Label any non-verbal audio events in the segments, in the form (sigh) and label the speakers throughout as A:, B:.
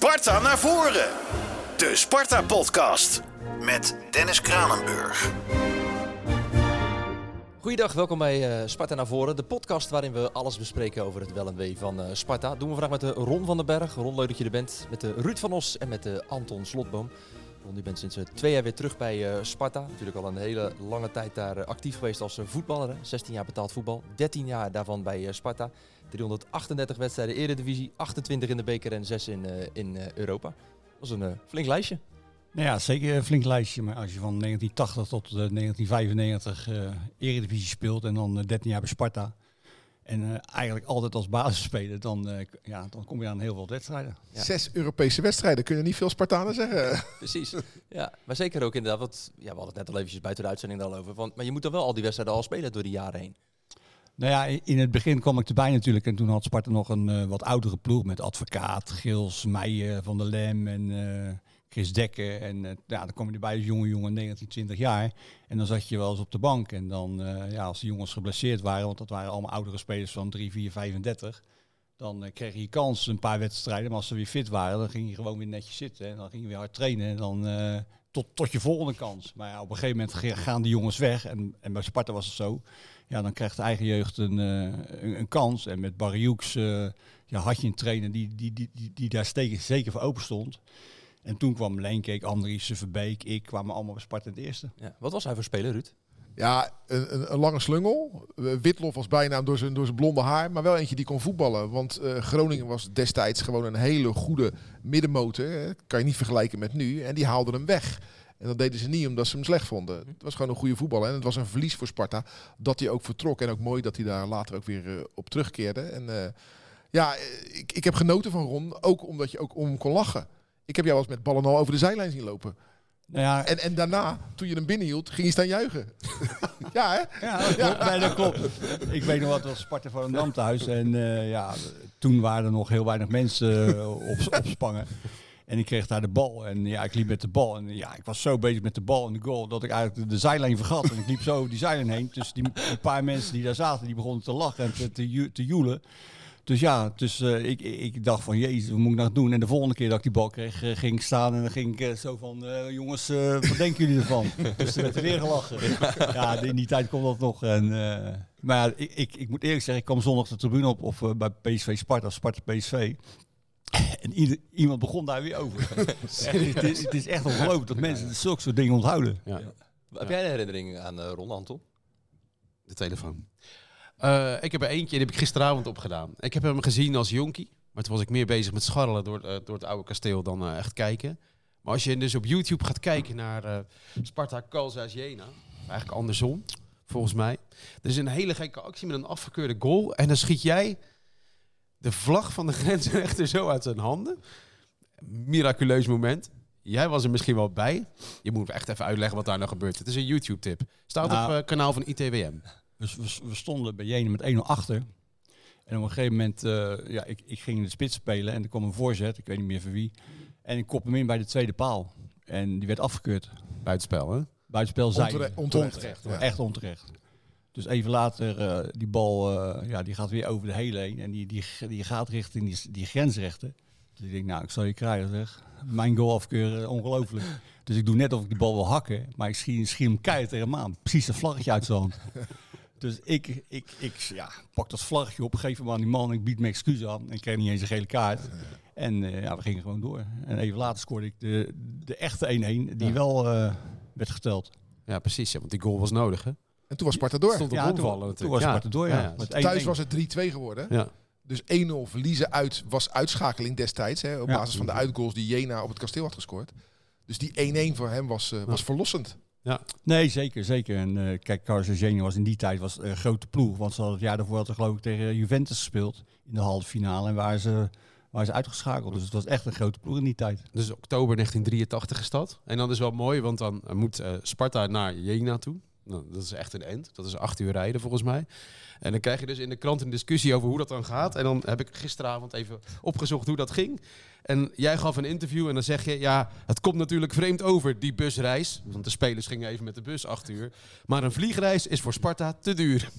A: Sparta naar voren. De Sparta Podcast. Met Dennis Kranenburg.
B: Goeiedag, welkom bij uh, Sparta naar voren. De podcast waarin we alles bespreken over het wel en wee van uh, Sparta. Doen we vandaag met de Ron van den Berg. Ron, leuk dat je er bent. Met de Ruud van Os en met de Anton Slotboom. Ron, je bent sinds twee jaar weer terug bij Sparta. Natuurlijk al een hele lange tijd daar actief geweest als voetballer. 16 jaar betaald voetbal, 13 jaar daarvan bij Sparta. 338 wedstrijden Eredivisie, 28 in de beker en 6 in, in Europa. Dat is een flink lijstje.
C: Nou ja, zeker een flink lijstje. Maar als je van 1980 tot 1995 uh, Eredivisie speelt en dan 13 jaar bij Sparta. En uh, eigenlijk altijd als basisspeler, dan, uh, ja, dan kom je aan heel veel wedstrijden.
D: Ja. Zes Europese wedstrijden, kunnen niet veel Spartanen zeggen.
B: Precies. Ja, maar zeker ook inderdaad. Want, ja, we hadden het net al eventjes buiten de uitzending al over. Want, maar je moet dan wel al die wedstrijden al spelen door die jaren heen.
C: Nou ja, in het begin kwam ik erbij natuurlijk. En toen had Sparta nog een uh, wat oudere ploeg met advocaat, Gils, Meijer, Van der Lem en Chris Dekker. En uh, ja, dan kom je erbij als jonge jongen, 19, 20 jaar. En dan zat je wel eens op de bank. En dan, ja, als de jongens geblesseerd waren, want dat waren allemaal oudere spelers van 3, 4, 35. Dan kreeg je kans een paar wedstrijden. Maar als ze weer fit waren, dan ging je gewoon weer netjes zitten. En dan ging je weer hard trainen. En dan tot, tot je volgende kans. Maar ja, op een gegeven moment gaan die jongens weg. En, en bij Sparta was het zo. Ja, dan krijgt de eigen jeugd een, een, een, kans. En met Barry Hoeks ja, had je een trainer die, die, die, die, die daar zeker voor open stond. En toen kwam Leenkeek, Andries, Verbeek, ik kwamen allemaal bij Sparta in het eerste.
B: Ja. Wat was hij voor speler, Ruud?
D: Ja, een, een, een, lange slungel. Witlof was bijnaam door zijn, door zijn blonde haar, maar wel eentje die kon voetballen. Want uh, Groningen was destijds gewoon een hele goede middenmotor. Kan je niet vergelijken met nu. En die haalden hem weg. En dat deden ze niet omdat ze hem slecht vonden. Het was gewoon een goede voetballer. En het was een verlies voor Sparta dat hij ook vertrok. En ook mooi dat hij daar later ook weer uh, op terugkeerde. En uh, ja, ik, ik heb genoten van Ron. Ook omdat je ook om kon lachen. Ik heb jou als met ballen al over de zijlijn zien lopen. Nou ja, en, en daarna, toen je hem binnenhield, ging je staan juichen. (laughs) ja, hè?
C: Ja, dat klopt. Nee, dat klopt. Ik weet nog wat, was Sparta van een Dam thuis. En uh, ja, toen waren er nog heel weinig mensen op, op Spangen. En ik kreeg daar de bal. En ja, ik liep met de bal. En ja, ik was zo bezig met de bal en de goal dat ik eigenlijk de, de zijlijn vergat. En ik liep zo over die zijlijn heen. Dus die, die, paar mensen die daar zaten, die begonnen te lachen en te, te, te joelen. Dus ja, dus, uh, ik, ik dacht van, jezus, wat moet ik nou doen? En de volgende keer dat ik die bal kreeg, uh, ging ik staan en dan ging ik uh, zo van, jongens, wat denken jullie ervan? (laughs) dus er werd er weer gelachen. ja, in die tijd kon dat nog. En, maar ja, ik, ik, ik moet eerlijk zeggen, ik kwam zondag de tribune op of, bij PSV Sparta, Sparta PSV. (laughs) En ieder, iemand begon daar weer over. (laughs) het, is, het, is, echt ongelooflijk dat mensen zulke soort dingen onthouden. Ja.
B: Ja. Heb jij een herinnering aan Ron Anton?
E: De telefoon. Uh, ik heb er eentje, die heb ik gisteravond opgedaan. Ik heb hem gezien als jonkie. Maar toen was ik meer bezig met scharrelen door, uh, door het oude kasteel dan uh, echt kijken. Maar als je dus op YouTube gaat kijken naar Sparta Calzas Jena, eigenlijk andersom, volgens mij. Er is een hele gekke actie met een afgekeurde goal. En dan schiet jij de vlag van de (laughs) grensrechter zo uit zijn handen. Miraculeus moment. Jij was er misschien wel bij. Je moet echt even uitleggen wat daar nou gebeurt. Het is een YouTube-tip. Staat nou, op het kanaal van ITWM.
C: Dus we, we stonden bij Jenen met 1-0 achter. En op een gegeven moment, uh, ja, ik, ik ging in de spits spelen en er kwam een voorzet, ik weet niet meer van wie. En ik kop hem in bij de tweede paal. En die werd afgekeurd.
E: Buitenspel, hè?
C: Buitenspel zijn.
D: Onterecht. onterecht,
C: onterecht ja. Echt onterecht. Dus even later, uh, die bal, uh, ja, die gaat weer over de hele heen. En die, die, die gaat richting die, die grensrechten. Dus ik denk, nou, ik zal je krijgen, zeg. Mijn goal afkeuren, ongelooflijk. (laughs) Dus ik doe net of ik die bal wil hakken, maar ik schiet, schiet hem keihard tegen hem aan. Precies een vlaggetje uit zijn hand. (laughs) Dus ik, ik, ik ja, pak dat vlaggetje op, geef hem aan die man, ik bied me excuus aan. En ik kreeg niet eens een gele kaart. (laughs) En uh, ja, we gingen gewoon door. En even later scoorde ik de, de echte 1-1, die ja. wel werd geteld.
E: Ja, precies. Ja, want die goal was nodig, hè?
D: En toen was Sparta door.
E: Stond op
C: ja,
E: toen,
C: toen was Sparta door, ja.
D: ja. Thuis was het 3-2 geworden.
E: Ja.
D: Dus 1-0 verliezen uit was uitschakeling destijds. Hè, op basis van de uitgoals die Jena op het kasteel had gescoord. Dus die 1-1 voor hem was, uh, was verlossend.
C: Ja. Nee, zeker, zeker. En uh, kijk, Carlos Eugenio was in die tijd was een grote ploeg. Want ze hadden het jaar daarvoor hadden geloof ik tegen Juventus gespeeld in de halve finale. En waar ze, waar ze uitgeschakeld. Dus het was echt een grote ploeg in die tijd.
E: Dus oktober 1983 is dat. En dat is wel mooi, want dan moet uh, Sparta naar Jena toe. Nou, dat is echt een end. Dat is acht uur rijden volgens mij. En dan krijg je dus in de krant een discussie over hoe dat dan gaat. En dan heb ik gisteravond even opgezocht hoe dat ging. En jij gaf een interview en dan zeg je, ja, het komt natuurlijk vreemd over, die busreis. Want de spelers gingen even met de bus acht uur. Maar een vliegreis is voor Sparta te duur. (laughs)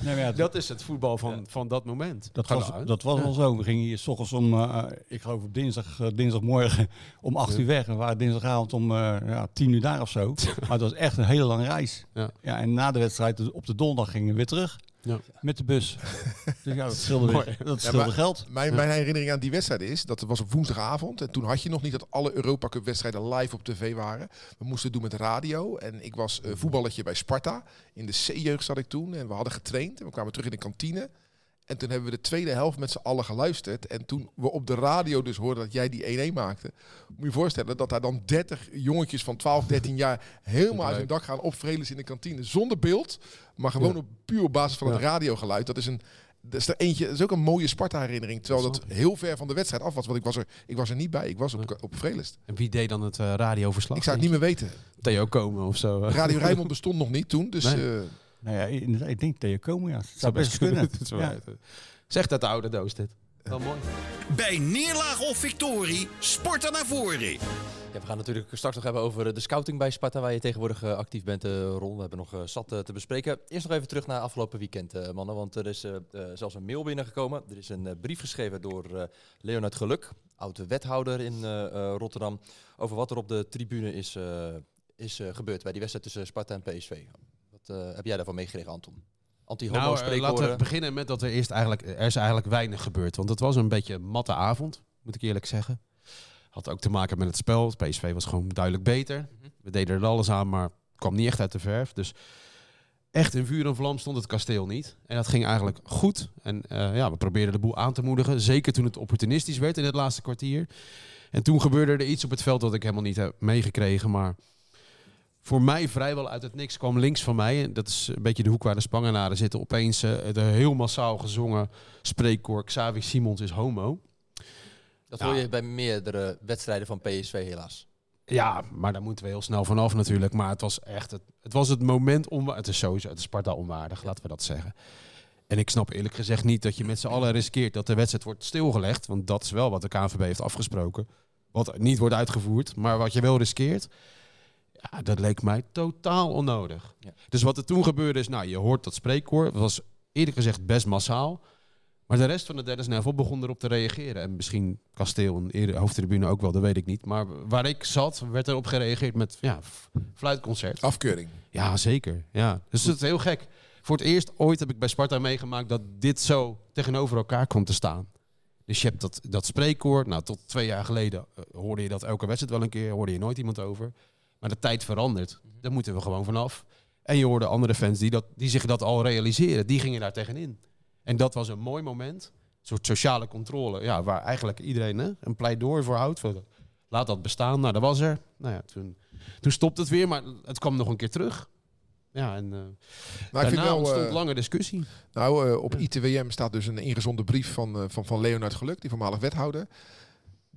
C: Nee, maar ja,
E: Dat is het voetbal van, van dat moment.
C: Dat was,
E: nou
C: dat was wel zo. We gingen hier s ochtends om, eh, ik geloof op dinsdag, eh, dinsdagmorgen (laughs) om 8 uur weg. En we waren dinsdagavond om eh, ja, 10 uur daar of zo. (laughs) Maar het was echt een hele lange reis.
E: Ja.
C: Ja, en na de wedstrijd op de donderdag gingen we weer terug
E: Ja.
C: met de bus. (laughs) dus ja, dat scheelde, weer, dat geld.
D: Mijn, mijn herinnering aan die wedstrijd is dat het was op woensdagavond. En toen had je nog niet dat alle Europa Cup wedstrijden live op tv waren. We moesten het doen met radio. En ik was eh, voetballetje bij Sparta. In de C-jeugd zat ik toen. En we hadden getraind. En we kwamen terug in de kantine. En toen hebben we de tweede helft met z'n allen geluisterd. En toen we op de radio dus hoorden dat jij die 1-1 maakte. Moet je je voorstellen dat daar dan 30 jongetjes van 12, 13 jaar helemaal uit hun dak gaan opvrelen in de kantine. Zonder beeld, maar gewoon
C: Ja.
D: op puur op basis van het radiogeluid. Dat is een... Dat is er eentje, dat is ook een mooie Sparta-herinnering. Terwijl dat heel ver van de wedstrijd af was. Want ik was er, ik was er niet bij. Ik was op, op Vrelist.
E: En wie deed dan het eh, radioverslag?
D: Ik zou het niet meer weten.
E: Theo Komen of zo.
D: Radio (laughs) Rijnmond bestond nog niet toen. Dus
E: Nee.
D: eh,
C: Nou ja, ik denk Theo Komen, ja. Het zou best kunnen.
E: Zou (laughs)
C: Ja.
E: Zegt dat de oude doos dit. Wel mooi.
A: Bij neerlaag of victorie, Sparta naar voren.
B: Ja, we gaan natuurlijk straks nog hebben over de scouting bij Sparta, waar je tegenwoordig eh, actief bent, eh, Ron. We hebben nog eh, zat te bespreken. Eerst nog even terug naar afgelopen weekend, mannen. Want er is zelfs een mail binnengekomen. Er is een brief geschreven door eh Leonard Geluk, oude wethouder in Rotterdam, over wat er op de tribune is, is gebeurd bij die wedstrijd tussen Sparta en PSV. Wat heb jij daarvan meegekregen, Anton? Anti-homo
E: Nou, eh, laten we beginnen met dat er eerst eigenlijk, er is eigenlijk weinig gebeurd. Want het was een beetje een matte avond, moet ik eerlijk zeggen. Had ook te maken met het spel. Het PSV was gewoon duidelijk beter.
B: Mhm.
E: We deden er alles aan, maar het kwam niet echt uit de verf. Dus echt in vuur en vlam stond het kasteel niet. En dat ging eigenlijk goed. En eh, ja, we probeerden de boel aan te moedigen. Zeker toen het opportunistisch werd in het laatste kwartier. En toen gebeurde er iets op het veld dat ik helemaal niet heb meegekregen. Maar voor mij vrijwel uit het niks kwam links van mij. En dat is een beetje de hoek waar de Spangenaren zitten. Opeens eh, de heel massaal gezongen spreekkoor Xavi Simons is homo.
B: dat hoor je bij meerdere wedstrijden van PSV helaas.
E: Ja, maar daar moeten we heel snel vanaf natuurlijk. Maar het was echt het, het, was het moment om. Het is sowieso het is Sparta onwaardig, laten we dat zeggen. En ik snap eerlijk gezegd niet dat je met z'n allen riskeert dat de wedstrijd wordt stilgelegd. Want dat is wel wat de KNVB heeft afgesproken. Wat niet wordt uitgevoerd, maar wat je wel riskeert. Ja, dat leek mij totaal onnodig.
B: Ja.
E: Dus wat er toen gebeurde is, nou, je hoort dat spreekkoor. Het was eerlijk gezegd best massaal. Maar de rest van de derde snavel begon erop te reageren. En misschien Kasteel en eerder hoofdtribune ook wel, dat weet ik niet. Maar waar ik zat, werd erop gereageerd met ja, fluitconcert.
D: afkeuring.
E: Ja, zeker. Ja. Dus het is heel gek. Voor het eerst ooit heb ik bij Sparta meegemaakt dat dit zo tegenover elkaar kwam te staan. Dus je hebt dat, dat spreekkoor. Nou, tot twee jaar geleden eh, hoorde je dat elke wedstrijd wel een keer. Hoorde je nooit iemand over. Maar de tijd verandert. Daar moeten we gewoon vanaf. En je hoorde andere fans die, dat, die zich dat al realiseren. Die gingen daar tegenin. En dat was een mooi moment. Een soort sociale controle. Ja, waar eigenlijk iedereen hè, een pleidooi voor houdt. Van, laat dat bestaan. Nou, dat was er. Nou ja, toen, toen stopte het weer. Maar het kwam nog een keer terug. Ja, en uh,
D: Nou, ik vind wel,
E: ontstond
D: eh,
E: lange discussie.
D: Nou, eh, op ITWM staat dus een ingezonden brief van, van, van Leonard Geluk, die voormalig wethouder.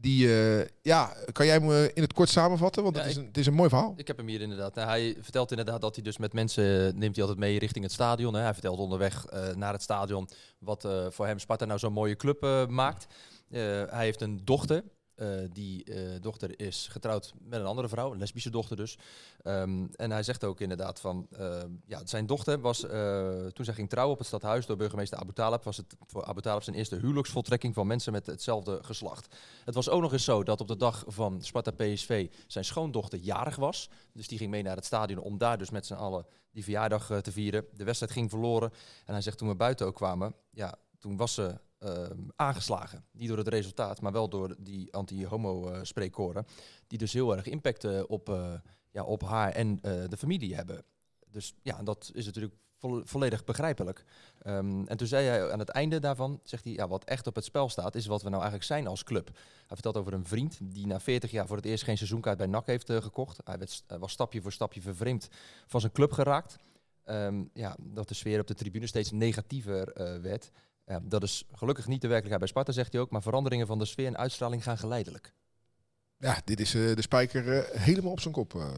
D: Die, eh, ja, kan jij hem eh, in het kort samenvatten? Want
B: Ja,
D: het, is een, het is een mooi verhaal.
B: Ik heb hem hier inderdaad. Nou, hij vertelt inderdaad dat hij dus met mensen eh, neemt hij altijd mee richting het stadion. Hè. Hij vertelt onderweg eh, naar het stadion wat voor hem Sparta nou zo'n mooie club maakt. Hij heeft een dochter. Eh, die eh, dochter is getrouwd met een andere vrouw, een lesbische dochter dus. Ehm, en hij zegt ook inderdaad van, eh, ja, zijn dochter was, eh, toen zij ging trouwen op het stadhuis door burgemeester Abu Talib, was het voor Abu Talib zijn eerste huwelijksvoltrekking van mensen met hetzelfde geslacht. Het was ook nog eens zo dat op de dag van Sparta PSV zijn schoondochter jarig was. Dus die ging mee naar het stadion om daar dus met z'n allen die verjaardag te vieren. De wedstrijd ging verloren. En hij zegt toen we buiten ook kwamen, ja, toen was ze ehm, aangeslagen. Niet door het resultaat, maar wel door die anti-homo-spreekkoren. die dus heel erg impact eh, op, eh, ja, op haar en eh, de familie hebben. Dus ja, dat is natuurlijk vo- volledig begrijpelijk. Ehm, en toen zei hij aan het einde daarvan, zegt hij, ja, wat echt op het spel staat, is wat we nou eigenlijk zijn als club. Hij vertelt over een vriend die na 40 jaar voor het eerst geen seizoenkaart bij NAC heeft eh, gekocht. Hij, werd, was stapje voor stapje vervreemd van zijn club geraakt. Ehm, ja, dat de sfeer op de tribune steeds negatiever eh, werd. Ja, dat is gelukkig niet de werkelijkheid bij Sparta, zegt hij ook. Maar veranderingen van de sfeer en uitstraling gaan geleidelijk.
D: Ja, dit is eh, de spijker eh, helemaal op zijn kop. eh.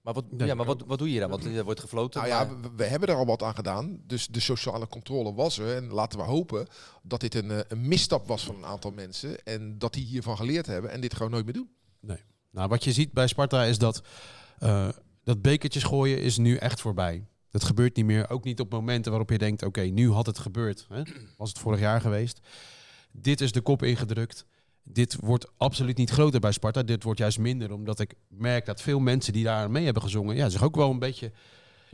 B: Maar, wat,
E: Nee,
B: ja, maar wat, wat doe je aan? Want er wordt gefloten.
D: Nou ja,
B: maar-
D: we, we hebben er al wat aan gedaan. Dus de sociale controle was er. En laten we hopen dat dit een, eh, een misstap was van een aantal mensen. En dat die hiervan geleerd hebben en dit gewoon nooit meer doen.
E: Nou, wat je ziet bij Sparta is dat eh, dat bekertjes gooien is nu echt voorbij. Dat gebeurt niet meer. Ook niet op momenten waarop je denkt, oké, nu had het gebeurd. Hè? Was het vorig jaar geweest. Dit is de kop ingedrukt. Dit wordt absoluut niet groter bij Sparta. Dit wordt juist minder, omdat ik merk dat veel mensen die daar mee hebben gezongen, ja, zich ook wel een beetje,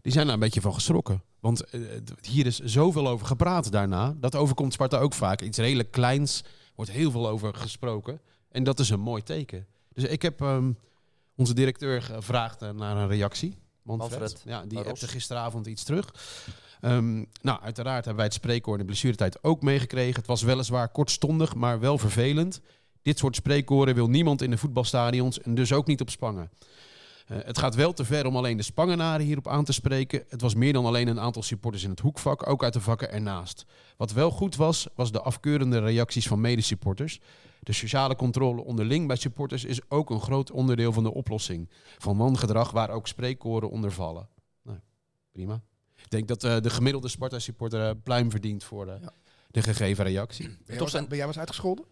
E: die zijn daar een beetje van geschrokken. Want eh, hier is zoveel over gepraat daarna. Dat overkomt Sparta ook vaak. Iets redelijk kleins wordt heel veel over gesproken. En dat is een mooi teken. Dus ik heb ehm, onze directeur gevraagd eh, naar een reactie. Manfred.
B: Manfred
E: Ja, die appte gisteravond iets terug. Ehm, nou, uiteraard hebben wij het spreekwoord in de blessuretijd ook meegekregen. Het was weliswaar kortstondig, maar wel vervelend. Dit soort spreekkoren wil niemand in de voetbalstadions en dus ook niet op Spangen. Eh, het gaat wel te ver om alleen de Spangenaren hierop aan te spreken. Het was meer dan alleen een aantal supporters in het hoekvak, ook uit de vakken ernaast. Wat wel goed was, was de afkeurende reacties van medesupporters. De sociale controle onderling bij supporters is ook een groot onderdeel van de oplossing. Van wangedrag waar ook spreekkoren onder vallen. Nou, prima. Ik denk dat eh, de gemiddelde Sparta-supporter eh, pluim verdient voor
B: Ja.
E: de gegeven reactie.
D: Ben jij,
B: Toch
D: was,
B: zijn-
D: ben jij was uitgescholden?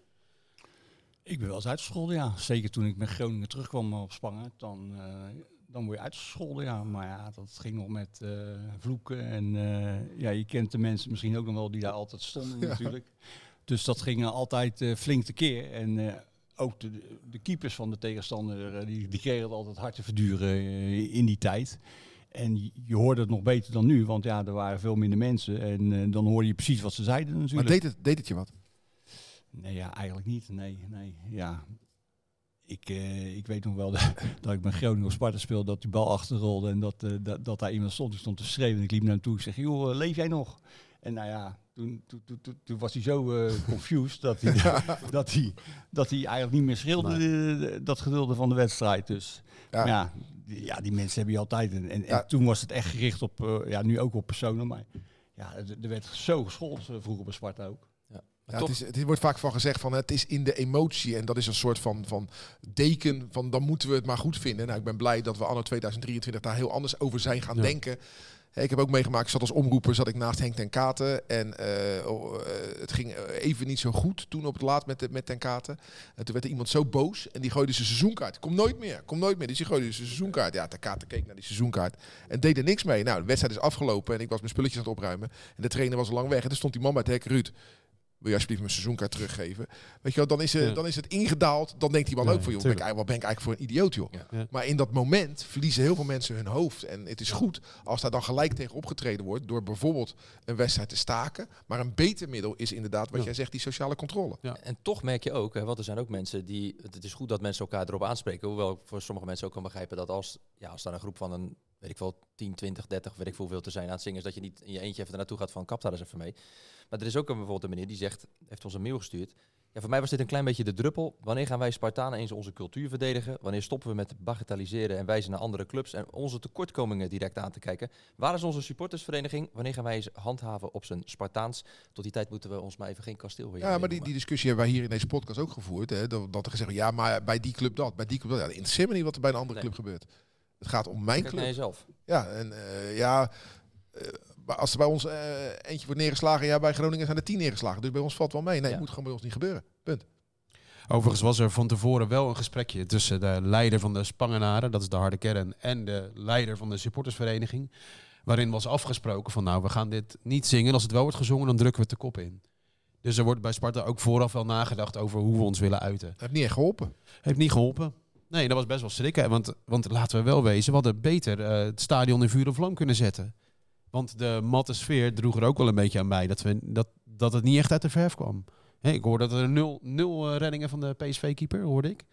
C: Ik ben wel eens uitgescholden, ja. Zeker toen ik met Groningen terugkwam op Spangen. Dan, eh, dan word je uitgescholden, ja. Maar ja, dat ging nog met eh, vloeken. En eh, ja, je kent de mensen misschien ook nog wel die daar altijd stonden (laughs)
D: Ja.
C: natuurlijk. Dus dat ging altijd flink tekeer. En ook de, de keepers van de tegenstander, die, die kregen het altijd hard te verduren in die tijd. En je- hoorde het nog beter dan nu, want ja, er waren veel minder mensen. En dan hoorde je precies wat ze zeiden
D: Maar
C: natuurlijk.
D: deed het, deed het je wat?
C: Nee, ja, eigenlijk niet. Nee, nee. Ja. Ik, eh, ik weet nog wel (laughs) dat, dat ik met Groningen of Sparta speelde, dat die bal achterrolde en dat, eh, dat, dat daar iemand stond. Die stond te schreeuwen en ik liep naar hem toe. Ik zeg, joh, eh, leef jij nog? En nou ja, toen, toen, toen, toen, was hij zo (laughs) confused dat hij, (laughs) dat, hij, dat hij eigenlijk niet meer schreeuwde, dat gedulde van de wedstrijd. Dus
D: Ja.
C: ja, die, ja, die mensen heb je altijd. En, en,
D: Ja.
C: en toen was het echt gericht op, ja, nu ook op personen, maar ja, er er werd zo gescholden vroeger bij Sparta ook.
D: Ja, het, is, het wordt vaak van gezegd van het is in de emotie en dat is een soort van, van deken van dan moeten we het maar goed vinden. Nou, ik ben blij dat we anno 2023 daar heel anders over zijn gaan
E: Ja.
D: denken. Ik heb ook meegemaakt, ik zat als omroeper, zat ik naast Henk ten Katen. En eh, oh, eh, het ging eh, even niet zo goed toen op het laat met, met ten Katen. En toen werd er iemand zo boos en die gooide zijn seizoenkaart. Kom nooit meer, kom nooit meer. Dus die gooide zijn seizoenkaart. Ja, ten Katen keek naar die seizoenkaart en deed er niks mee. Nou, de wedstrijd is afgelopen en ik was mijn spulletjes aan het opruimen. En de trainer was al lang weg. En toen stond die man bij het hek, Ruud, wil je alsjeblieft mijn seizoenkaart teruggeven? Weet je wel, dan is,
E: Ja.
D: dan is het ingedaald. Dan denkt die man ook van, joh, ben ik, wat ben ik eigenlijk voor een idioot, joh.
B: Ja.
E: Ja.
D: Maar in dat moment verliezen heel veel mensen hun hoofd. En het is goed als daar dan gelijk tegen opgetreden wordt... door bijvoorbeeld een wedstrijd te staken. Maar een beter middel is inderdaad, wat
E: Ja.
D: jij zegt, die sociale controle.
B: En toch merk je ook, hè, want er zijn ook mensen die. Het is goed dat mensen elkaar erop aanspreken. Hoewel ik voor sommige mensen ook kan begrijpen dat als, ja, als daar een groep van een, weet ik wel, 10, 20, 30, weet ik veel, hoeveel te zijn aan het zingen, is dat je niet in je eentje even naartoe gaat van kap daar eens even mee. Maar er is ook een, bijvoorbeeld een meneer die zegt, heeft ons een mail gestuurd. Ja, voor mij was dit een klein beetje de druppel. Wanneer gaan wij Spartanen eens onze cultuur verdedigen? Wanneer stoppen we met bagatelliseren en wijzen naar andere clubs en onze tekortkomingen direct aan te kijken? Waar is onze supportersvereniging? Wanneer gaan wij eens handhaven op zijn Spartaans? Tot die tijd moeten we ons maar even geen kasteel weer
D: Ja, maar die, die discussie hebben wij hier in deze podcast ook gevoerd. Hè? Dat, dat er gezegd wordt, ja, maar bij die club dat, bij die club dat. Ja, interesseert me niet wat er bij een andere
B: Nee.
D: club gebeurt. Het gaat om mijn
B: Kijk naar
D: club.
B: jezelf.
D: Ja, en eh, ja... eh, als er bij ons eh, eentje wordt neergeslagen, ja, bij Groningen zijn er tien neergeslagen. Dus bij ons valt wel mee. Nee,
B: Ja.
D: het moet gewoon bij ons niet gebeuren. Punt.
E: Overigens was er van tevoren wel een gesprekje tussen de leider van de Spangenaren, dat is de harde kern, en de leider van de supportersvereniging. Waarin was afgesproken van nou, we gaan dit niet zingen. Als het wel wordt gezongen, dan drukken we het de kop in. Dus er wordt bij Sparta ook vooraf wel nagedacht over hoe we ons willen uiten.
D: Heeft niet echt geholpen.
E: Heeft niet geholpen. Nee, dat was best wel schrikken. Want, want laten we wel wezen, we hadden beter eh, het stadion in vuur en vlam kunnen zetten. Want de matte sfeer droeg er ook wel een beetje aan bij dat, we, dat, dat het niet echt uit de verf kwam. Hé, ik hoorde dat er nul, nul eh, reddingen van de PSV-keeper, hoorde ik.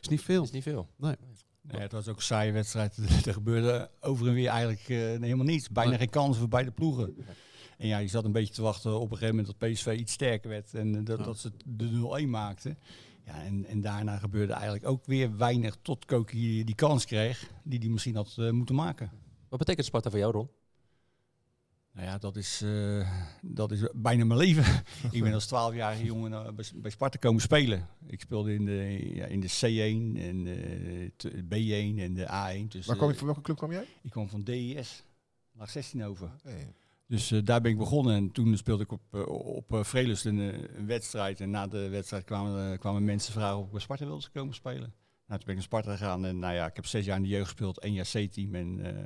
E: Is niet veel.
B: is niet veel.
C: Nee, het was ook een saaie wedstrijd. (laughs) er gebeurde over en weer eigenlijk eh, helemaal niets. Bijna
E: Nee.
C: geen kansen voor beide ploegen. En ja, je zat een beetje te wachten op een gegeven moment dat PSV iets sterker werd. En eh, dat,
E: Ja.
C: dat ze de 0-1 maakten. Ja, en, en daarna gebeurde eigenlijk ook weer weinig tot Koki die kans kreeg. Die hij misschien had moeten maken.
B: Wat betekent Sparta voor jou, Ron?
C: Nou ja, dat is, eh, dat is bijna mijn leven. (laughs) ik ben als 12-jarige jongen eh, bij, Sparta komen spelen. Ik speelde in de, ja, in de C1 en de B1 en de A1. Dus,
D: Waar kwam je,
C: eh,
D: van welke club kwam jij?
C: ik kwam van DIS, lag 16 over. Dus eh, daar ben ik begonnen en toen speelde ik op, eh, op uh, een, eh, een wedstrijd. En na de wedstrijd kwamen, eh, kwamen mensen vragen of ik bij Sparta wilde komen spelen. Nou, toen ben ik naar Sparta gegaan en nou ja, ik heb zes jaar in de jeugd gespeeld, één jaar C-team en eh,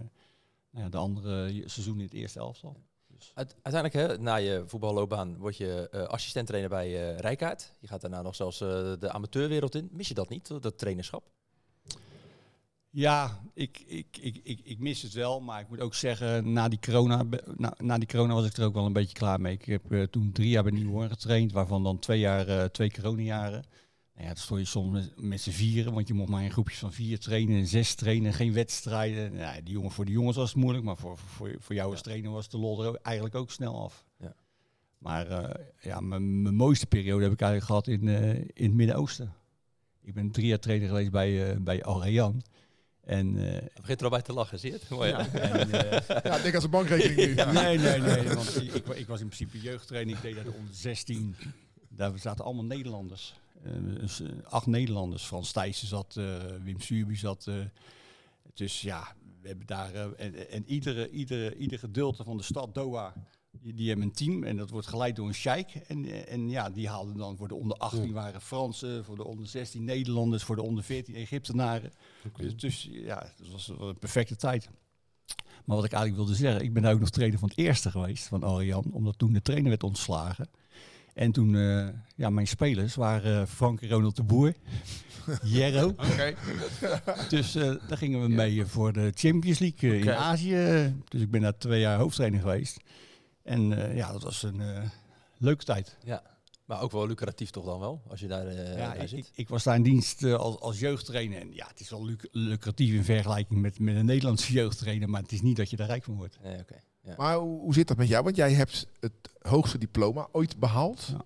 C: ja, de andere seizoen in het eerste elftal. Dus,
B: Uite- Uiteindelijk, hè, na je voetballoopbaan, word je assistent-trainer bij eh Rijkaard. Je gaat daarna nog zelfs eh, de amateurwereld in. Mis je dat niet, dat trainerschap?
C: Ja, ik, ik, ik, ik, ik mis het wel, maar ik moet ook zeggen, na die, corona, na, na die corona was ik er ook wel een beetje klaar mee. Ik heb toen drie jaar bij Nieuwhoorn getraind, waarvan dan twee jaar, twee coronajaren. Nou ja, dan stond je soms met, met z'n vieren, want je mocht maar in groepjes van vier trainen, en zes trainen, geen wedstrijden. Nou, die jongen, voor de jongens was het moeilijk, maar voor, voor, voor jou als trainer was de lol er eigenlijk ook snel af.
B: Ja.
C: Maar eh, ja, mijn mijn mooiste periode heb ik eigenlijk gehad in, eh, in het Midden-Oosten. Ik ben drie jaar trainer geweest bij, eh bij Al Rayyan. En, eh,
B: Je begint er al bij te lachen, zie je het? Mooi,
C: ja, en, eh,
D: Ja, denk aan zijn bankrekening nu. (laughs)
C: Nee, nee, nee. Want ik, ik, ik was in principe jeugdtrainer. Ik deed dat onder 16. Daar zaten allemaal Nederlanders. Eh, acht Nederlanders. Frans Thijssen zat, eh, Wim Suurby zat. eh. dus ja, we hebben daar... en, en iedere, iedere, ieder gedeelte van de stad Doha... Die, die hebben een team en dat wordt geleid door een sheik. En, en ja, die haalden dan voor de onder 18 waren Fransen, voor de onder 16 Nederlanders, voor de onder 14 Egyptenaren. Dus, dus ja, dat was een perfecte tijd. Maar wat ik eigenlijk wilde zeggen, ik ben daar ook nog trainer van het eerste geweest, van Arjan, omdat toen de trainer werd ontslagen. En toen, eh, ja, mijn spelers waren eh, Frank en Ronald de Boer, (laughs) Jerro.
E: Oké.
C: Dus eh, daar gingen we mee voor de Champions League in Azië. Dus ik ben daar twee jaar hoofdtrainer geweest. En ja, dat was een leuke tijd.
B: Ja. Maar ook wel lucratief toch dan wel, als je daar,
C: ja,
B: daar
C: ik,
B: zit.
C: ik, ik was daar in dienst als, als jeugdtrainer. En ja, het is wel luc- lucratief in vergelijking met, met een Nederlandse (laughs) jeugdtrainer. Maar het is niet dat je daar rijk van wordt.
B: Nee, oké. Ja.
D: Maar hoe, hoe zit dat met jou? Want jij hebt het hoogste diploma ooit behaald.
C: Ja.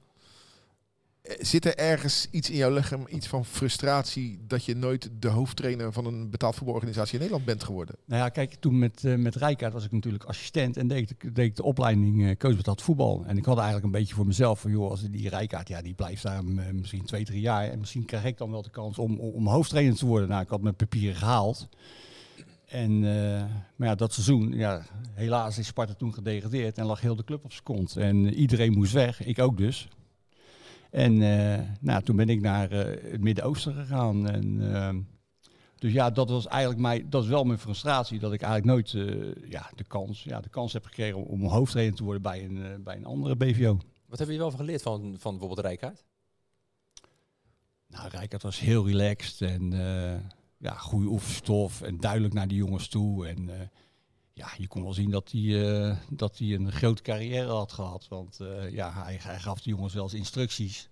D: Eh, Zit er ergens iets in jouw lichaam, iets van frustratie, dat je nooit de hoofdtrainer van een betaald voetbalorganisatie in Nederland bent geworden?
C: Nou ja, kijk, toen met, eh met Rijkaard was ik natuurlijk assistent en deed ik, deed ik de opleiding eh coach betaald voetbal. En ik had eigenlijk een beetje voor mezelf van, joh, als die Rijkaard, ja, die blijft daar eh, misschien twee, drie jaar. En misschien krijg ik dan wel de kans om, om, om hoofdtrainer te worden. Nou, ik had mijn papieren gehaald. En, eh, maar ja, dat seizoen, ja, helaas is Sparta toen gedegradeerd en lag heel de club op zijn kont. En iedereen moest weg, ik ook dus. En eh, nou, toen ben ik naar eh, het Midden-Oosten gegaan. En, eh, dus ja, dat was eigenlijk mij, dat is wel mijn frustratie, dat ik eigenlijk nooit ja, de, kans, ja, de kans heb gekregen om, om hoofdtrainer te worden bij een, bij een andere BVO.
B: Wat heb je wel van geleerd van, van bijvoorbeeld Rijkaard?
C: Nou, Rijkaard was heel relaxed en ja, goede oefenstof en duidelijk naar die jongens toe. En eh, ja, je kon wel zien dat hij, eh, dat hij een grote carrière had gehad. Want eh, ja, hij, hij gaf de jongens wel eens instructies.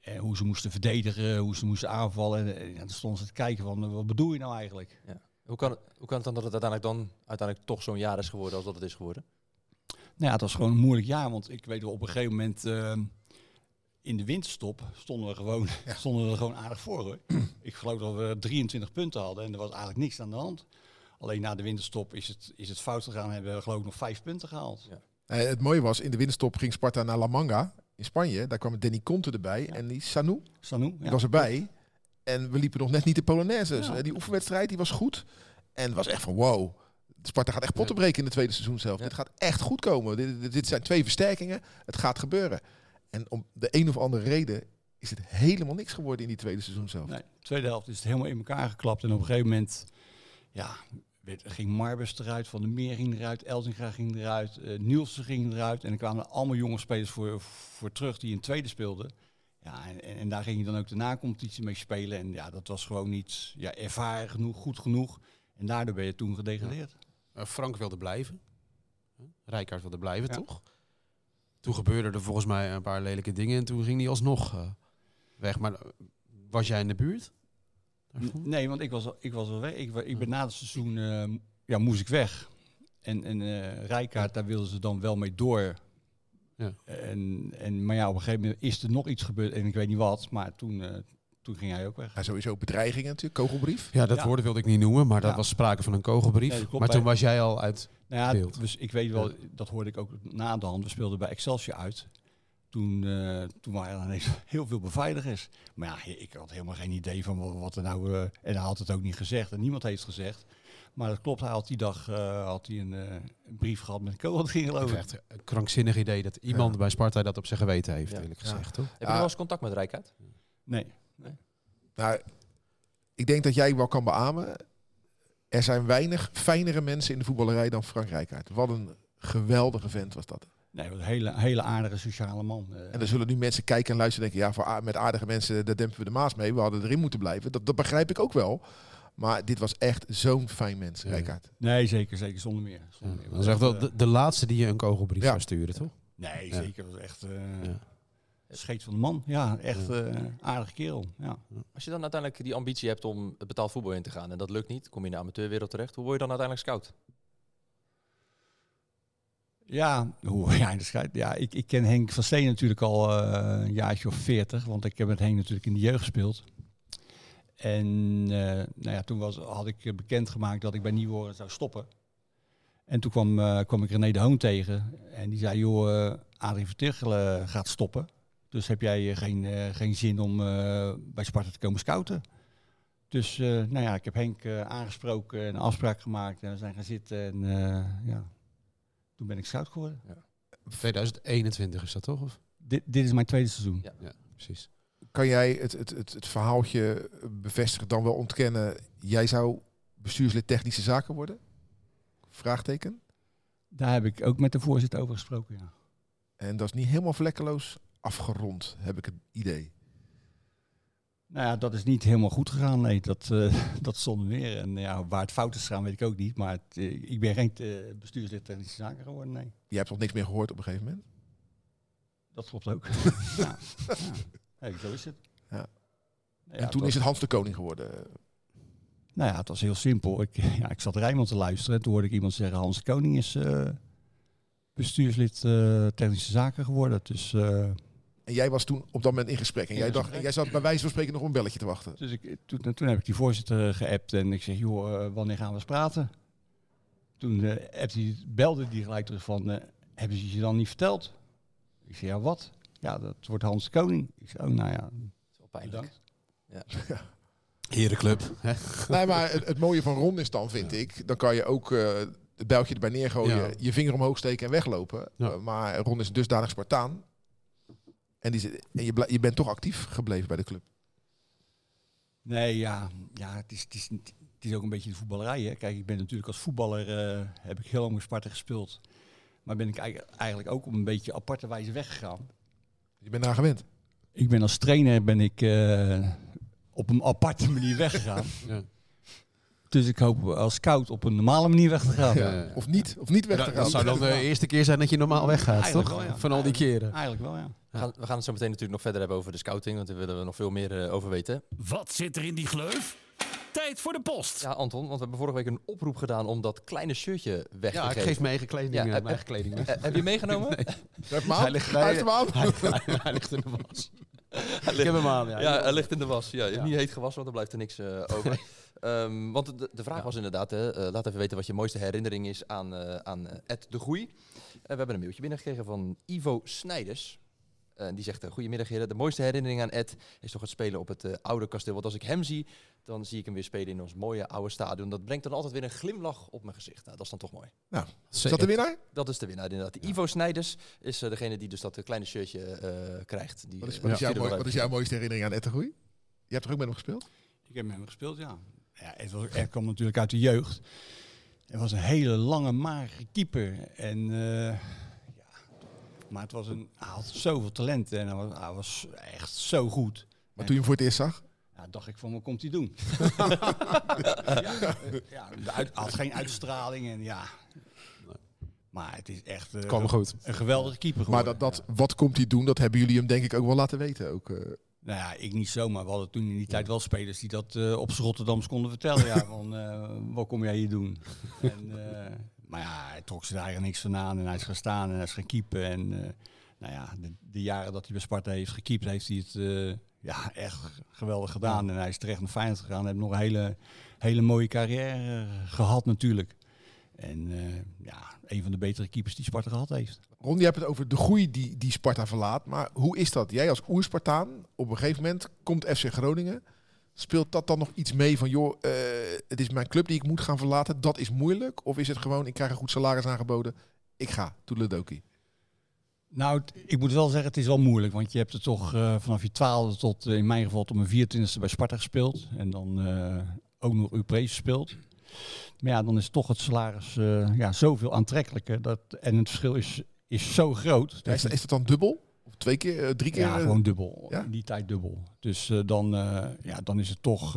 C: En hoe ze moesten verdedigen, hoe ze moesten aanvallen. En, dan stonden ze te kijken van, wat bedoel je nou eigenlijk?
B: Hoe kan, het, hoe kan het dan dat het uiteindelijk dan uiteindelijk toch zo'n jaar is geworden als dat het is geworden?
C: Nou ja, het was gewoon een moeilijk jaar. Want ik weet wel, op een gegeven moment in de winterstop stonden we, gewoon, (laughs) stonden we er gewoon aardig voor. Hoor. ik geloof dat we 23 punten hadden en er was eigenlijk niks aan de hand. Alleen na de winterstop is het, is het fout gegaan. Hebben we geloof ik nog vijf punten gehaald.
B: Ja.
D: Eh, het mooie was, in de winterstop ging Sparta naar La Manga in Spanje. Daar kwam Danny Conte erbij en die Sanu,
C: Sanu,
D: die
C: ja.
D: was erbij. En we liepen nog net niet de Polonaise.
C: Ja.
D: Eh, Die oefenwedstrijd die was goed. En het was echt van wow. Sparta gaat echt potten breken in de tweede seizoen zelf.
B: Ja.
D: Dit gaat echt goed komen. Dit, dit zijn twee versterkingen. Het gaat gebeuren. En om de een of andere reden is het helemaal niks geworden in die tweede seizoen zelf.
C: Nee, de tweede helft is het helemaal in elkaar geklapt. En op een gegeven moment ja, werd, ging Marbus eruit, Van der Meer ging eruit, Elzinga ging eruit, eh Nielsen ging eruit. En er kwamen er allemaal jonge spelers voor, voor terug die in tweede speelden. Ja, en, en, en daar ging je dan ook de na-competitie mee spelen. En ja, dat was gewoon niet ja, ervaren genoeg, goed genoeg. En daardoor ben je toen gedegradeerd.
E: Eh, Frank wilde blijven. Rijkaard wilde blijven,
C: Ja.
E: toch? Toen gebeurden er volgens mij een paar lelijke dingen en toen ging hij alsnog eh, weg. Maar eh, was jij in de buurt? daarvan?
C: Nee, want ik was, ik was al weg. Ik, ik ben na het seizoen, eh, ja, moest ik weg. En, en eh Rijkaard, daar wilden ze dan wel mee door.
E: Ja.
C: En, en, maar ja, op een gegeven moment is er nog iets gebeurd en ik weet niet wat. Maar toen, toen ging hij ook weg.
D: Ja, sowieso bedreigingen natuurlijk, kogelbrief.
E: Ja, dat
C: Ja.
E: woord wilde ik niet noemen, maar dat
C: Ja.
E: was sprake van een kogelbrief.
C: Nee, dat klopt.
E: maar toen was jij al uit.
C: Nou ja,
E: beeld.
C: dus ik weet wel, dat hoorde ik ook na de hand. We speelden bij Excelsior uit. Toen, eh, toen waren er ineens (laughs) heel veel beveiligers. Maar ja, ik had helemaal geen idee van wat, er nou... eh, en hij had het ook niet gezegd en niemand heeft het gezegd. Maar dat klopt, hij had die dag eh, had hij een, eh, een brief gehad met een kogel erin
E: Ik
C: geloof ik.
E: echt een krankzinnig idee dat iemand bij Sparta dat op zijn geweten heeft,
B: Ja.
E: eerlijk
D: Ja.
E: gezegd. Toch?
B: Heb je nog wel eens contact met Rijkaard?
C: Nee.
D: Nou, ik denk dat jij wel kan beamen. Er zijn weinig fijnere mensen in de voetballerij dan Frank Rijkaard. Wat een geweldige vent was dat.
C: Nee, een hele, hele aardige sociale man. Eh,
D: En dan zullen nu mensen kijken en luisteren en denken... ja, voor met aardige mensen, daar dempen we de maas mee. We hadden erin moeten blijven. Dat, dat begrijp ik ook wel. Maar dit was echt zo'n fijn mens. Rijkaard.
C: nee, zeker, zeker, zonder meer. Zonder meer.
E: Dat is echt wel de, de laatste die je een kogelbrief
D: Ja.
E: zou sturen, toch?
C: Nee,
E: Ja.
C: zeker. Dat was echt eh
E: Ja.
C: Scheet van de man. Ja, echt eh aardige kerel. Ja.
B: Als je dan uiteindelijk die ambitie hebt om het betaald voetbal in te gaan en dat lukt niet, kom je in de amateurwereld terecht. Hoe word je dan uiteindelijk scout?
C: Ja, hoe, ja, in de scheid- ja ik, ik ken Henk van Steen natuurlijk al eh, een jaartje of veertig, want ik heb met Henk natuurlijk in de jeugd gespeeld. En eh, nou ja, toen was, had ik bekendgemaakt dat ik bij Nieuwhoren zou stoppen. En toen kwam, eh, kwam ik René de Hoon tegen en die zei, joh, uh, Adrie Vertichelen gaat stoppen. Dus heb jij eh, geen, eh, geen zin om eh, bij Sparta te komen scouten? Dus eh, nou ja, ik heb Henk eh, aangesproken en een afspraak gemaakt en we zijn gaan zitten en eh, ja, toen ben ik scout geworden.
E: 2021 is dat toch? Of?
C: Dit, dit is mijn tweede seizoen.
B: Ja.
E: Ja, precies.
D: Kan jij het, het, het, het verhaaltje bevestigen, dan wel ontkennen... jij zou bestuurslid technische zaken worden? Vraagteken.
C: Daar heb ik ook met de voorzitter over gesproken. Ja.
D: En dat is niet helemaal vlekkeloos afgerond, heb ik het idee.
C: Nou ja, dat is niet helemaal goed gegaan. Nee, dat, eh (laughs) dat zonder meer. En ja, waar het fout is gegaan, weet ik ook niet. Maar het, eh, ik ben geen eh, bestuurslid technische zaken geworden. Nee,
D: Je hebt nog niks meer gehoord op een gegeven moment?
C: dat klopt ook. (laughs) ja. Zo is het.
D: Ja. En toen
C: was-
D: is het Hans de Koning geworden.
C: Nou ja, het was heel simpel. Ik, (laughs) ja, ik zat Rijnmond te luisteren. En toen hoorde ik iemand zeggen, Hans de Koning is bestuurslid technische zaken geworden. Dus...
D: En jij was toen op dat moment in gesprek. En jij, dacht, en jij zat bij wijze van spreken nog op een belletje te wachten.
C: Dus ik, toen, toen heb ik die voorzitter geappt en ik zeg, joh, eh, wanneer gaan we eens praten? Toen eh, appte die, belde die gelijk terug van, eh, hebben ze je dan niet verteld? Ik zeg, ja, wat? Ja, dat wordt Hans de Koning. Ik zeg, oh, nou ja,
B: Dat is wel pijnlijk.
C: bedankt.
E: Herenclub. hè?
D: nee, maar het, het mooie van Ron is dan, vind ik, dan kan je ook eh, het bijltje erbij neergooien,
E: Ja.
D: je vinger omhoog steken en weglopen.
E: Ja.
D: Maar Ron is een dusdanig Spartaan. En, die, zit- en je, blij- je bent toch actief gebleven bij de club.
C: Nee, ja, ja het, is, het, is, niet- het is ook een beetje de voetballerij. Hè. Kijk, ik ben natuurlijk als voetballer, eh, heb ik heel lang Sparta gespeeld. Maar ben ik eigenlijk- eigenlijk ook op een beetje aparte wijze weggegaan.
D: Je bent daar gewend.
C: Ik ben als trainer ben ik eh, op een aparte manier weggegaan. (laughs)
E: Ja.
C: Dus ik hoop als scout op een normale manier weg te gaan.
E: Ja, ja.
D: Of niet, of niet weg te
E: Dat,
D: gaan.
E: dat zou dan de eerste keer zijn dat je normaal weggaat,
C: Eigenlijk
E: toch?
C: wel, ja.
E: Van al die keren.
C: Eigenlijk wel, ja.
B: We gaan, we gaan het zo meteen natuurlijk nog verder hebben over de scouting, want daar willen we nog veel meer eh, over weten.
A: Wat zit er in die gleuf? Tijd voor de post.
B: Ja, Anton, want we hebben vorige week een oproep gedaan om dat kleine shirtje weg
E: Ja,
B: te
E: ik
B: geven.
E: geef mijn eigen kleding,
B: Ja,
E: eh,
B: heb-
E: mijn eigen kleding weg.
B: Eh, heb je meegenomen?
D: Heb aan?
E: Hij ligt-
D: Hij heeft hem aan.
E: Hij, hij- hij ligt in de was. Ik heb hem aan, ja.
B: Ja, hij ligt in de was. Ja,
E: Ja.
B: Niet heet gewassen, want er blijft er niks eh, over. Ehm, want de, de vraag
E: Ja.
B: was inderdaad, hè, eh, laat even weten wat je mooiste herinnering is aan, eh aan eh, Ed de Groei. Eh, we hebben een mailtje binnengekregen van Ivo Snijders. Eh, die zegt, goedemiddag heren, de mooiste herinnering aan Ed is toch het spelen op het oude kasteel. Want als ik hem zie, dan zie ik hem weer spelen in ons mooie oude stadion. Dat brengt dan altijd weer een glimlach op mijn gezicht. Nou, dat is dan toch mooi.
D: Is dat de winnaar?
B: Dat is de winnaar inderdaad. Ivo Snijders is degene die dus dat kleine shirtje eh, krijgt. Die,
D: Wat is, wat, is jouw, wat is jouw mooiste herinnering aan Ed de Groei? Je hebt toch ook met hem gespeeld?
C: Ik heb met hem gespeeld, ja. Ja het, was, het kwam natuurlijk uit de jeugd. Het was een hele lange, magere keeper. En, eh, ja, maar het was een, hij had zoveel talent en hij was, hij was echt zo goed.
D: Maar toen je hem voor het eerst zag?
C: Ja, dacht ik van, wat komt hij doen? (laughs) ja, hij had geen uitstraling en ja. Maar het is echt eh,
E: Kwam goed.
C: een geweldige keeper
D: Maar dat, dat, wat komt hij doen, dat hebben jullie hem denk ik ook wel laten weten. Ook, eh.
C: Nou ja, ik niet zomaar. We hadden toen in die tijd wel spelers die dat eh, op Rotterdams konden vertellen. Ja, (laughs) van, eh, wat kom jij hier doen? En, eh, (laughs) maar ja, hij trok zich daar eigenlijk niks van aan. En hij is gaan staan en hij is gaan keepen. En nou ja, de, de jaren dat hij bij Sparta heeft gekiept, heeft hij het ja, echt geweldig gedaan. En hij is terecht naar Feyenoord gegaan. Hij heeft nog een hele, hele mooie carrière eh, gehad natuurlijk. En ja, een van de betere keepers die Sparta gehad heeft.
D: Ron, je hebt het over de groei die, die Sparta verlaat. Maar hoe is dat? Jij als oerspartaan, op een gegeven moment komt FC Groningen. Speelt dat dan nog iets mee van, joh, eh, het is mijn club die ik moet gaan verlaten. Dat is moeilijk. Of is het gewoon, ik krijg een goed salaris aangeboden. Ik ga, toedeledokie.
C: Nou, het- ik moet wel zeggen, het is wel moeilijk. Want je hebt er toch eh, vanaf je twaalfde tot eh, in mijn geval tot mijn 24e bij Sparta gespeeld. En dan ook nog Europees gespeeld. Maar ja, dan is toch het salaris ja, zoveel aantrekkelijker. Dat, en het verschil is, is zo groot.
D: Ja, is, dat- is dat dan dubbel? Of twee keer, eh, drie keer?
C: Ja,
D: eh,
C: gewoon dubbel.
D: Ja?
C: In die tijd dubbel. Dus eh, dan, ja, dan is het toch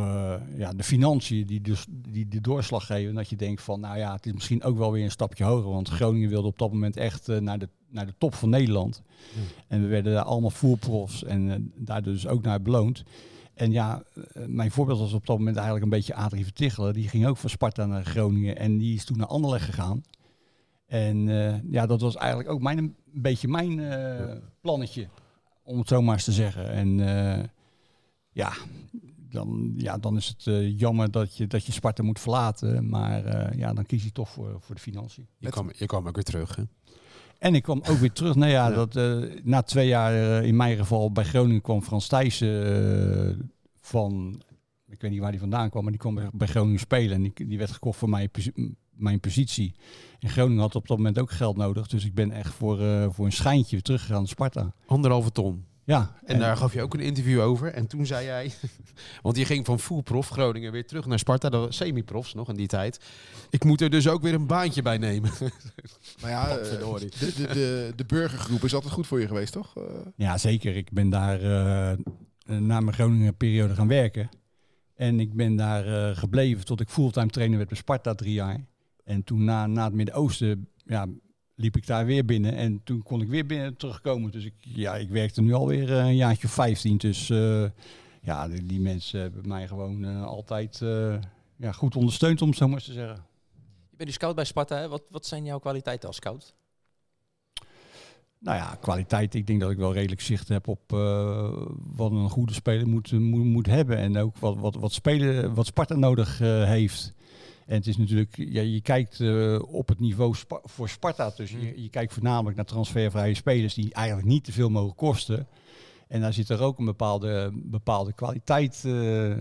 C: ja, de financiën die, dus, die de doorslag geven. Dat je denkt van, nou ja, het is misschien ook wel weer een stapje hoger. Want Groningen wilde op dat moment echt naar, de, naar de top van Nederland. En we werden daar allemaal voerprofs en daar dus ook naar beloond. En ja, mijn voorbeeld was op dat moment eigenlijk een beetje Adrie Vertichelen. Die ging ook van Sparta naar Groningen en die is toen naar Anderlecht gegaan. En eh, ja, dat was eigenlijk ook mijn, een beetje mijn eh, plannetje, om het zo maar eens te zeggen. En eh, ja, dan, ja, dan is het jammer dat je, dat je Sparta moet verlaten. Maar ja, dan kies je toch voor, voor de financiën.
E: Je kwam, je kwam ook weer terug. Hè?
C: En ik kwam ook weer terug. Nou ja,
E: Ja.
C: Dat, na twee jaar in mijn geval bij Groningen kwam Frans Thijssen van... Ik weet niet waar die vandaan kwam, maar die kwam bij- Groningen spelen. En die, die werd gekocht voor mijn, mijn positie. En Groningen had op dat moment ook geld nodig. Dus ik ben echt voor, eh, voor een schijntje teruggegaan naar Sparta.
E: Anderhalve ton.
C: Ja,
E: En, daar gaf je ook een interview over. En toen zei jij, (laughs) want je ging van fullprof Groningen weer terug naar Sparta, dat was semi-profs nog in die tijd. Ik moet er dus ook weer een baantje bij nemen. (laughs)
D: Maar ja, eh, de, de, de, de burgergroep is altijd goed voor je geweest, toch? Eh,
C: Ja, zeker. Ik ben daar na mijn Groningen periode gaan werken. En ik ben daar eh, gebleven tot ik fulltime trainer werd bij Sparta drie jaar. En toen na, na het Midden-Oosten ja, liep ik daar weer binnen. En toen kon ik weer binnen terugkomen. Dus ik, ja, ik werkte nu alweer eh, een jaartje of 15. Dus eh, ja, die, die mensen hebben mij gewoon eh, altijd ja, goed ondersteund, om het zo maar eens te zeggen.
B: Je bent nu scout bij Sparta. Hè? Wat, wat zijn jouw kwaliteiten als scout?
C: Nou ja, kwaliteit. Ik denk dat ik wel redelijk zicht heb op wat een goede speler moet, moet, moet hebben. En ook wat, wat, wat, spelen, wat Sparta nodig heeft. En het is natuurlijk, ja, je kijkt eh, op het niveau Spa- voor Sparta. Dus je, je kijkt voornamelijk naar transfervrije spelers die eigenlijk niet te veel mogen kosten. En daar zit er ook een bepaalde, bepaalde kwaliteit eh,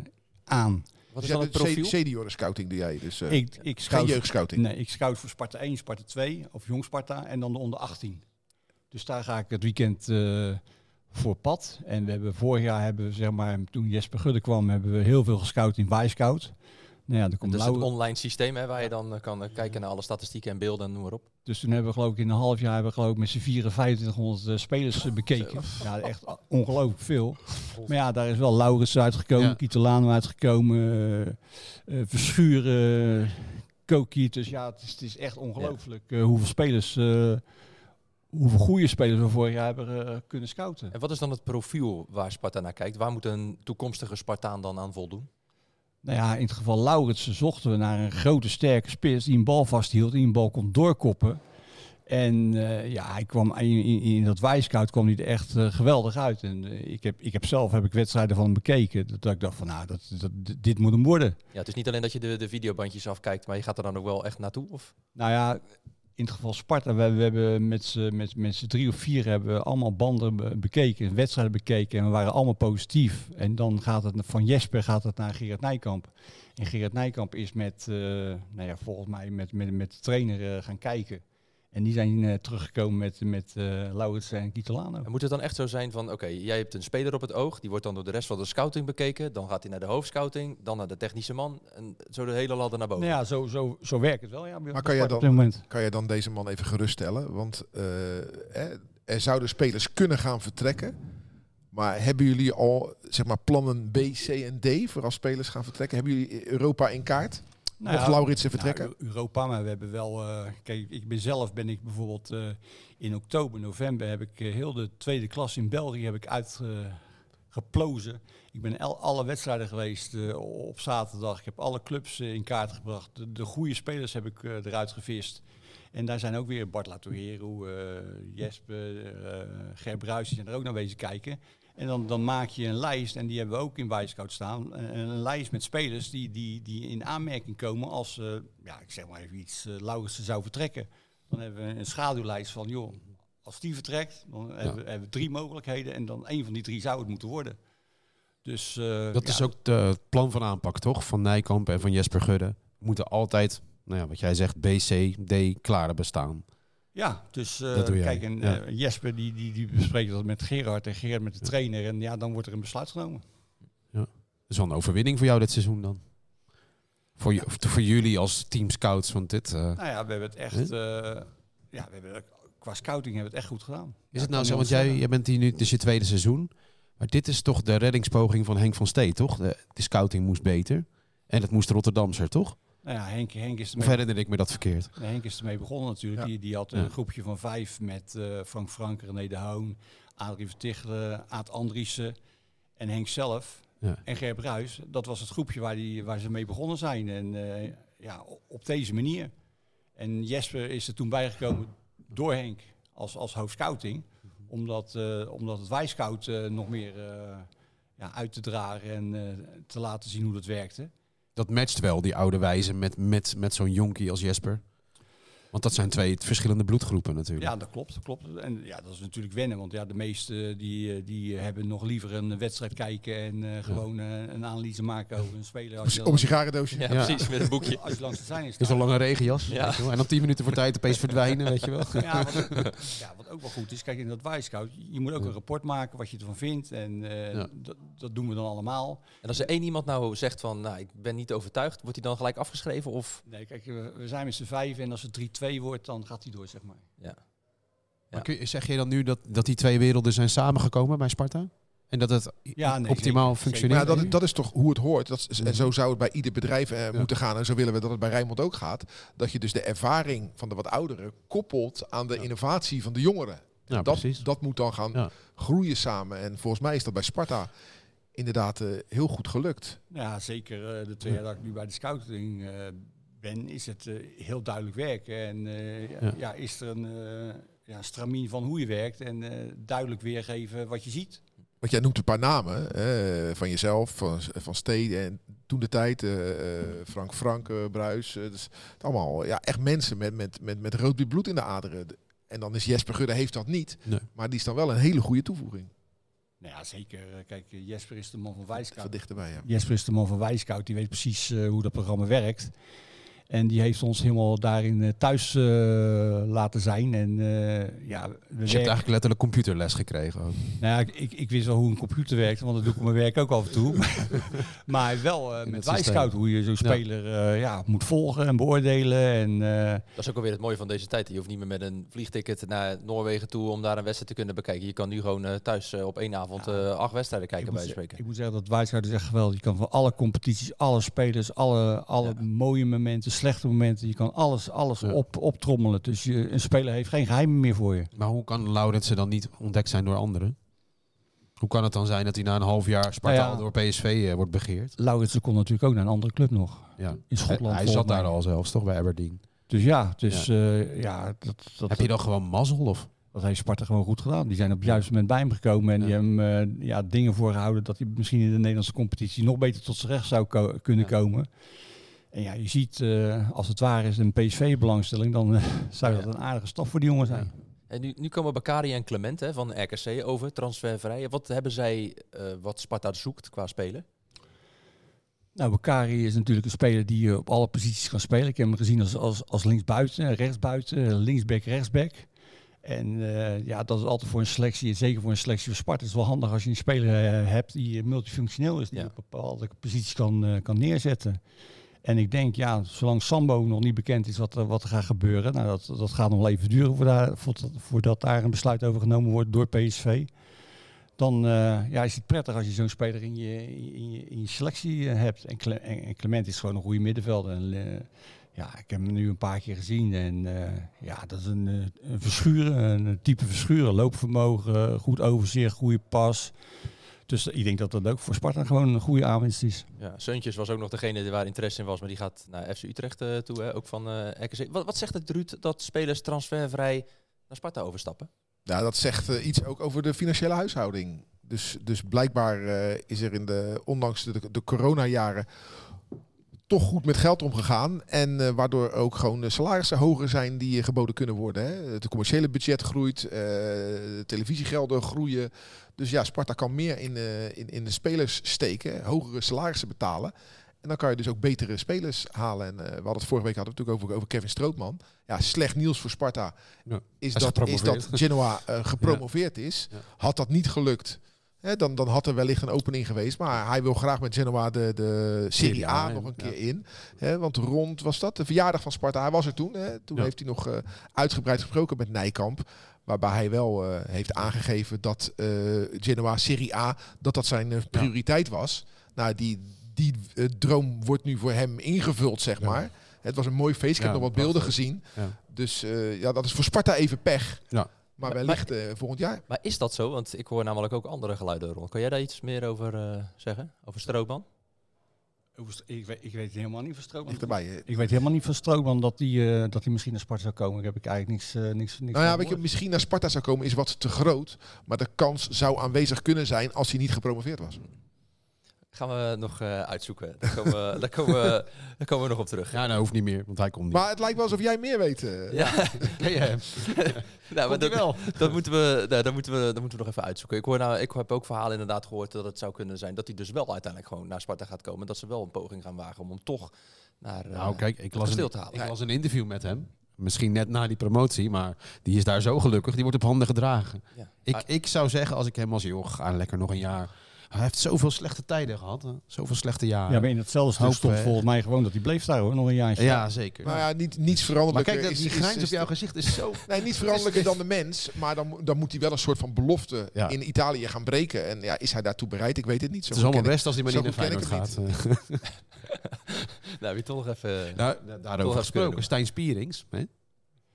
C: aan.
B: Wat is dan het
D: de
B: profiel?
D: se- senioren scouting doe jij. Dus, eh,
C: ik, ik
D: geen
C: scout,
D: jeugdscouting.
C: Nee, ik scout voor Sparta 1, Sparta 2 of Jong Sparta en dan de onder 18. Dus daar ga ik het weekend eh, voor pad. En we hebben vorig jaar hebben we, zeg maar, toen Jesper Gudde kwam, hebben we heel veel gescout in Y-Scout. Nou ja, er komt
B: Dat is het
C: Lau-
B: online systeem hè, waar je dan eh, kan eh, kijken naar alle statistieken en beelden en noem maar op.
C: dus toen hebben we geloof ik in een half jaar hebben we geloof ik met z'n 2500 eh, spelers bekeken. Ja, echt ongelooflijk veel. Maar ja, daar is wel Laurens uitgekomen,
E: Ja.
C: Kitolano uitgekomen, Verschuren, Koki. Dus ja, het is, het is echt ongelooflijk eh, hoeveel spelers, eh, hoeveel goede spelers we vorig jaar hebben eh, kunnen scouten.
B: En wat is dan het profiel waar Sparta naar kijkt? Waar moet een toekomstige Spartaan dan aan voldoen?
C: Nou ja, in het geval Lauritsen zochten we naar een grote, sterke spits die een bal vasthield, die een bal kon doorkoppen. En eh, ja, hij kwam in, in, in dat wijscout kwam hij er echt eh, geweldig uit. En eh, ik, heb, ik heb zelf heb ik wedstrijden van hem bekeken. Dat, dat ik dacht van nou, dat, dat, dit moet hem worden.
B: Ja, het is niet alleen dat je de, de videobandjes afkijkt, maar je gaat er dan ook wel echt naartoe? Of?
C: Nou ja, in het geval Sparta, we, hebben met z'n met, met drie of vier hebben allemaal banden be- bekeken, wedstrijden bekeken en we waren allemaal positief. En dan gaat het van Jesper gaat het naar Gerard Nijkamp. En Gerard Nijkamp is met, eh, nou ja, volgens mij met, met, met de trainer eh, gaan kijken. En die zijn eh, teruggekomen met, met eh Laurits en Kitolano.
B: En moet het dan echt zo zijn van, oké, jij hebt een speler op het oog, die wordt dan door de rest van de scouting bekeken, dan gaat hij naar de hoofdscouting, dan naar de technische man en zo de hele ladder naar boven.
C: Nou ja, zo, zo, zo werkt het wel. Ja,
D: Maar kan jij
C: op
D: dan-
C: dit moment.
D: Kan je dan deze man even geruststellen? Want eh, hè, er zouden spelers kunnen gaan vertrekken. Maar hebben jullie al zeg maar, plannen B, C en D voor als spelers gaan vertrekken? Hebben jullie Europa in kaart?
C: Nou
D: Mocht Lauritsen vertrekken?
C: Nou, Europa, maar we hebben wel. eh, kijk, ik ben zelf ben ik bijvoorbeeld eh, in oktober, november heb ik eh, heel de tweede klas in België heb ik uitgeplozen. ik ben alle wedstrijden geweest op zaterdag. Ik heb alle clubs in kaart gebracht. De, de goede spelers heb ik eruit gevist. En daar zijn ook weer Bart Latourero, Jesper, eh Ger Bruijs, die zijn er ook naar wezen kijken. En dan, dan maak je een lijst, en die hebben we ook in Wijscout staan, een, een lijst met spelers die, die, die in aanmerking komen als, eh, ja, ik zeg maar even iets, uh, Laurensen zou vertrekken. Dan hebben we een schaduwlijst van, joh, als die vertrekt, dan hebben, we, hebben we drie mogelijkheden en dan één van die drie zou het moeten worden. Dus, eh,
E: Dat
C: ja,
E: is ook de, het plan van aanpak, toch? Van Nijkamp en van Jesper Gudde. Moeten altijd, nou ja, wat jij zegt, B, C, D klaar bestaan.
C: Ja, dus
E: Dat jij,
C: kijk, en
E: ja.
C: eh, Jesper die, die, die bespreekt dat met Gerard en Gerard met de trainer. En ja, dan wordt er een besluit genomen.
E: Dat is wel een overwinning voor jou dit seizoen dan. Voor, je, voor jullie als team scouts, want dit... eh,
C: Nou ja, we hebben het echt, ja, we hebben, qua scouting hebben we het echt goed gedaan.
E: is
C: Ja,
E: het nou zo, want jij, jij bent hier nu, is je tweede seizoen. Maar dit is toch de reddingspoging van Henk van Stee, toch? De, de scouting moest beter. En het moest Rotterdamser, toch?
C: Nou ja, Henk, Henk, is
E: Of herinner ik me dat verkeerd?
C: nee, Henk is ermee begonnen natuurlijk.
D: Ja.
C: Die, die had
E: Ja.
C: een groepje van vijf met eh, Frank Frank, René de Hoon, Adrie Vertichelen, Aad Andriessen en Henk zelf.
E: Ja.
C: En Gerb Ruijs, dat was het groepje waar, die, waar ze mee begonnen zijn. En eh, ja, op deze manier. En Jesper is er toen bijgekomen door Henk als, als hoofdscouting. Omdat, eh, omdat het wijscout eh, nog meer eh, ja, uit te dragen en eh, te laten zien hoe dat werkte.
E: Dat matcht wel, die oude wijze, met, met, met zo'n jonkie als Jesper. Want dat zijn twee verschillende bloedgroepen natuurlijk.
C: Ja, dat klopt, dat klopt. En ja, dat is natuurlijk wennen, want ja, de meesten die, eh, die hebben nog liever een wedstrijd kijken en eh, gewoon eh, een analyse maken over een speler. Als je,
D: Op een sigarendoosje.
B: Ja,
E: Ja.
B: precies, met een boekje.
C: als je langs de zijn is.
E: Is een regenjas.
B: Ja.
E: weet je wel. En dan tien minuten voor tijd opeens verdwijnen, weet je wel. (laughs)
C: Ja wat, ja, wat ook wel goed is, kijk in dat Wijscout, je moet ook een rapport maken wat je ervan vindt. En eh,
E: Ja.
C: dat, dat doen we dan allemaal.
B: En als er één iemand nou zegt van, nou, ik ben niet overtuigd, wordt hij dan gelijk afgeschreven? Of
C: Nee, kijk, we, we zijn met z'n vijf en als het 3-2 wordt, dan gaat hij door, zeg maar.
B: ja.
E: Maar kun je, zeg je dan nu dat, dat die twee werelden zijn samengekomen bij Sparta? En dat het
C: Ja, nee,
E: optimaal
C: zeker,
E: functioneert?
D: Maar ja, dat, dat is toch hoe het hoort. Dat is, en zo zou het bij ieder bedrijf eh, moeten gaan. En zo willen we dat het bij Rijnmond ook gaat. Dat je dus de ervaring van de wat ouderen koppelt aan de
E: Ja.
D: innovatie van de jongeren.
E: ja,
D: dat,
E: precies.
D: dat moet dan gaan
E: Ja.
D: groeien samen. En volgens mij is dat bij Sparta inderdaad eh, heel goed gelukt.
C: Ja, zeker eh, de twee jaar dat ik nu bij de scouting eh, ben, is het eh, heel duidelijk werken. En eh, ja.
E: Ja.
C: is er een eh ja, stramien van hoe je werkt en eh, duidelijk weergeven wat je ziet.
D: Want jij noemt een paar namen eh, van jezelf, van, van Stede en toen de tijd, Frank Frank, Bruis. eh, dus het allemaal ja, echt mensen met, met, met, met rood bloed in de aderen. En dan is Jesper Gudde heeft dat niet.
E: Nee.
D: Maar die is dan wel een hele goede toevoeging.
C: Nou ja, zeker. Kijk, Jesper is de man van
D: Van
C: Wijscout.
D: dichterbij, ja.
C: Jesper is de man van Wijscout, die weet precies eh, hoe dat programma werkt. En die heeft ons helemaal daarin eh, thuis eh, laten zijn. En eh, ja, we
E: Dus je hebt eigenlijk letterlijk computerles gekregen ook.
C: Nou ja, ik, ik, ik wist wel hoe een computer werkt, want dat doe ik op mijn werk ook af en toe. (laughs) maar wel eh, met. Wijscout, hoe je zo'n speler eh, ja, moet volgen en beoordelen. En, eh,
B: Dat is ook alweer het mooie van deze tijd. Je hoeft niet meer met een vliegticket naar Noorwegen toe om daar een wedstrijd te kunnen bekijken. Je kan nu gewoon eh, thuis op één avond
C: Ja.
B: eh, acht wedstrijden kijken
C: ik,
B: bij
C: moet,
B: spreken.
C: ik moet zeggen dat Wijscout is echt geweldig. Je kan van alle competities, alle spelers, alle, alle
B: Ja.
C: mooie momenten, slechte momenten, je kan alles, alles
E: Ja.
C: op, optrommelen. Dus je, een speler heeft geen geheimen meer voor je.
E: Maar hoe kan Laurensen dan niet ontdekt zijn door anderen? Hoe kan het dan zijn dat hij na een half jaar Sparta
C: Nou ja.
E: door PSV eh, wordt begeerd?
C: Lauritsen kon natuurlijk ook naar een andere club nog.
E: Ja.
C: In Schotland.
E: Hij
C: volgens
E: zat daar al zelfs, toch, bij Aberdeen.
C: Dus ja, dus ja, ja dat, dat,
E: Heb je dan gewoon mazzel? Of?
C: Dat heeft Sparta gewoon goed gedaan. Die zijn op het juiste moment bij hem gekomen en
E: Ja.
C: die hebben hem, eh, ja, dingen voorgehouden dat hij misschien in de Nederlandse competitie nog beter tot zijn recht zou ko- kunnen komen. En ja, je ziet, eh, als het waar is een PSV-belangstelling, dan eh, (laughs) zou dat een aardige stap voor die jongen zijn.
B: En nu, nu komen Bakari en Clement hè, van RKC over, transfervrij. Wat hebben zij eh, wat Sparta zoekt qua spelen?
C: Nou, Bakari is natuurlijk een speler die eh, op alle posities kan spelen. Ik heb hem gezien als, als, als linksbuiten, rechtsbuiten, linksback, rechtsback. En ja, dat is altijd voor een selectie, zeker voor een selectie van Sparta, is wel handig als je een speler hebt die multifunctioneel is, die
B: Ja.
C: op bepaalde posities kan, kan neerzetten. En ik denk, ja, zolang Sambo nog niet bekend is wat er, wat er gaat gebeuren, nou, dat, dat gaat nog even duren voordat, voordat, daar een besluit over genomen wordt door PSV. Dan eh, ja, is het prettig als je zo'n speler in je, in je, in je selectie eh, hebt. En, en, en Clement is gewoon een goede middenvelder. En, eh, ja, ik heb hem nu een paar keer gezien. En ja, dat is een, een verschuren, een type verschuren. Loopvermogen, goed overzicht, goede pas. Dus ik denk dat dat ook voor Sparta gewoon een goede aanwinst is.
B: Ja, Seuntjes was ook nog degene waar interesse in was, maar die gaat naar FC Utrecht eh, toe, hè, ook van eh RKC. Wat, wat zegt het Ruud dat spelers transfervrij naar Sparta overstappen?
D: Ja, dat zegt eh, iets ook over de financiële huishouding. Dus, dus blijkbaar is er in de, ondanks de, de coronajaren toch goed met geld omgegaan. En eh, waardoor ook gewoon de salarissen hoger zijn die geboden kunnen worden. Hè. Het commerciële budget groeit, eh, de televisiegelden groeien. Dus ja, Sparta kan meer in, eh, in, in de spelers steken, hogere salarissen betalen. En dan kan je dus ook betere spelers halen. En eh, we hadden het vorige week hadden we natuurlijk over, over Kevin Strootman. Ja, slecht nieuws voor Sparta
E: Ja.
D: is, dat, is dat Genoa eh, (laughs) gepromoveerd is.
E: Ja.
D: Had dat niet gelukt, hè, dan, dan had er wellicht een opening geweest. Maar hij wil graag met Genoa de, de Serie A nog een keer in. Hè, want rond, was dat de verjaardag van Sparta? Hij was er toen. Hè. Toen heeft hij nog eh, uitgebreid gesproken met Nijkamp. Waarbij hij wel eh, heeft aangegeven dat eh, Genoa Serie A, dat dat zijn eh, prioriteit was. Nou, die, die droom wordt nu voor hem ingevuld, zeg
E: Ja.
D: maar. Het was een mooi feest. Ik
E: Ja,
D: heb nog wat beelden gezien.
E: Ja.
D: Dus eh, ja, dat is voor Sparta even pech.
E: Ja.
D: Maar
B: Maar-
D: wellicht eh, volgend jaar.
B: Maar is dat zo? Want ik hoor namelijk ook andere geluiden rond. Kan jij daar iets meer over eh, zeggen? Over Strootman?
C: Ik weet, ik weet helemaal niet van Strootman.
D: Eh.
C: Ik weet helemaal niet van Strootman dat hij dat hij misschien naar Sparta zou komen. Daar heb ik eigenlijk niks, eh, niks, niks
D: Nou ja, weet je, misschien naar Sparta zou komen is wat te groot. Maar de kans zou aanwezig kunnen zijn als hij niet gepromoveerd was.
B: Gaan we nog eh, uitzoeken. Daar komen, we, (laughs) daar, komen we, daar komen we nog op terug.
E: Ja, nou hoeft niet meer, want hij komt niet.
D: Maar het lijkt wel alsof jij meer weet. eh.
B: Ja, (laughs)
E: Ken je hem? (laughs)
B: nou, maar dat,
E: wel?
B: dat, moeten we, nou, dat, moeten we, dat moeten we nog even uitzoeken. Ik, hoor nou, ik heb ook verhalen inderdaad gehoord dat het zou kunnen zijn dat hij dus wel uiteindelijk gewoon naar Sparta gaat komen. Dat ze wel een poging gaan wagen om hem toch naar eh,
E: Nou, kijk, ik las, een,
B: te halen.
E: ik las een interview met hem. Misschien net na die promotie, maar die is daar zo gelukkig. Die wordt op handen gedragen.
B: Ja.
E: Ik, ik zou zeggen, als ik hem als joh, ga lekker nog een jaar. Hij heeft zoveel slechte tijden gehad. Hè? Zoveel slechte jaren.
C: Ja, maar in hetzelfde stuk stond
E: eh,
C: volgens mij gewoon dat hij bleef daar hoor, nog een jaartje.
E: Ja, zeker.
D: Nou ja, niet, niets
E: maar
D: veranderlijker.
E: kijk, dat,
D: is-
E: die grijns op jouw gezicht is zo... (laughs)
D: Nee, niet veranderlijker dan de mens. Maar dan, dan moet hij wel een soort van belofte
E: Ja.
D: in Italië gaan breken. En ja, is hij daartoe bereid? Ik weet het niet. Zo
E: Het is allemaal best als hij maar niet naar Feyenoord gaat. (laughs)
B: Nou, wie toch nog even...
E: Nou, da-
B: Toch
E: daarover gesproken. Stijn Spierings. Hè?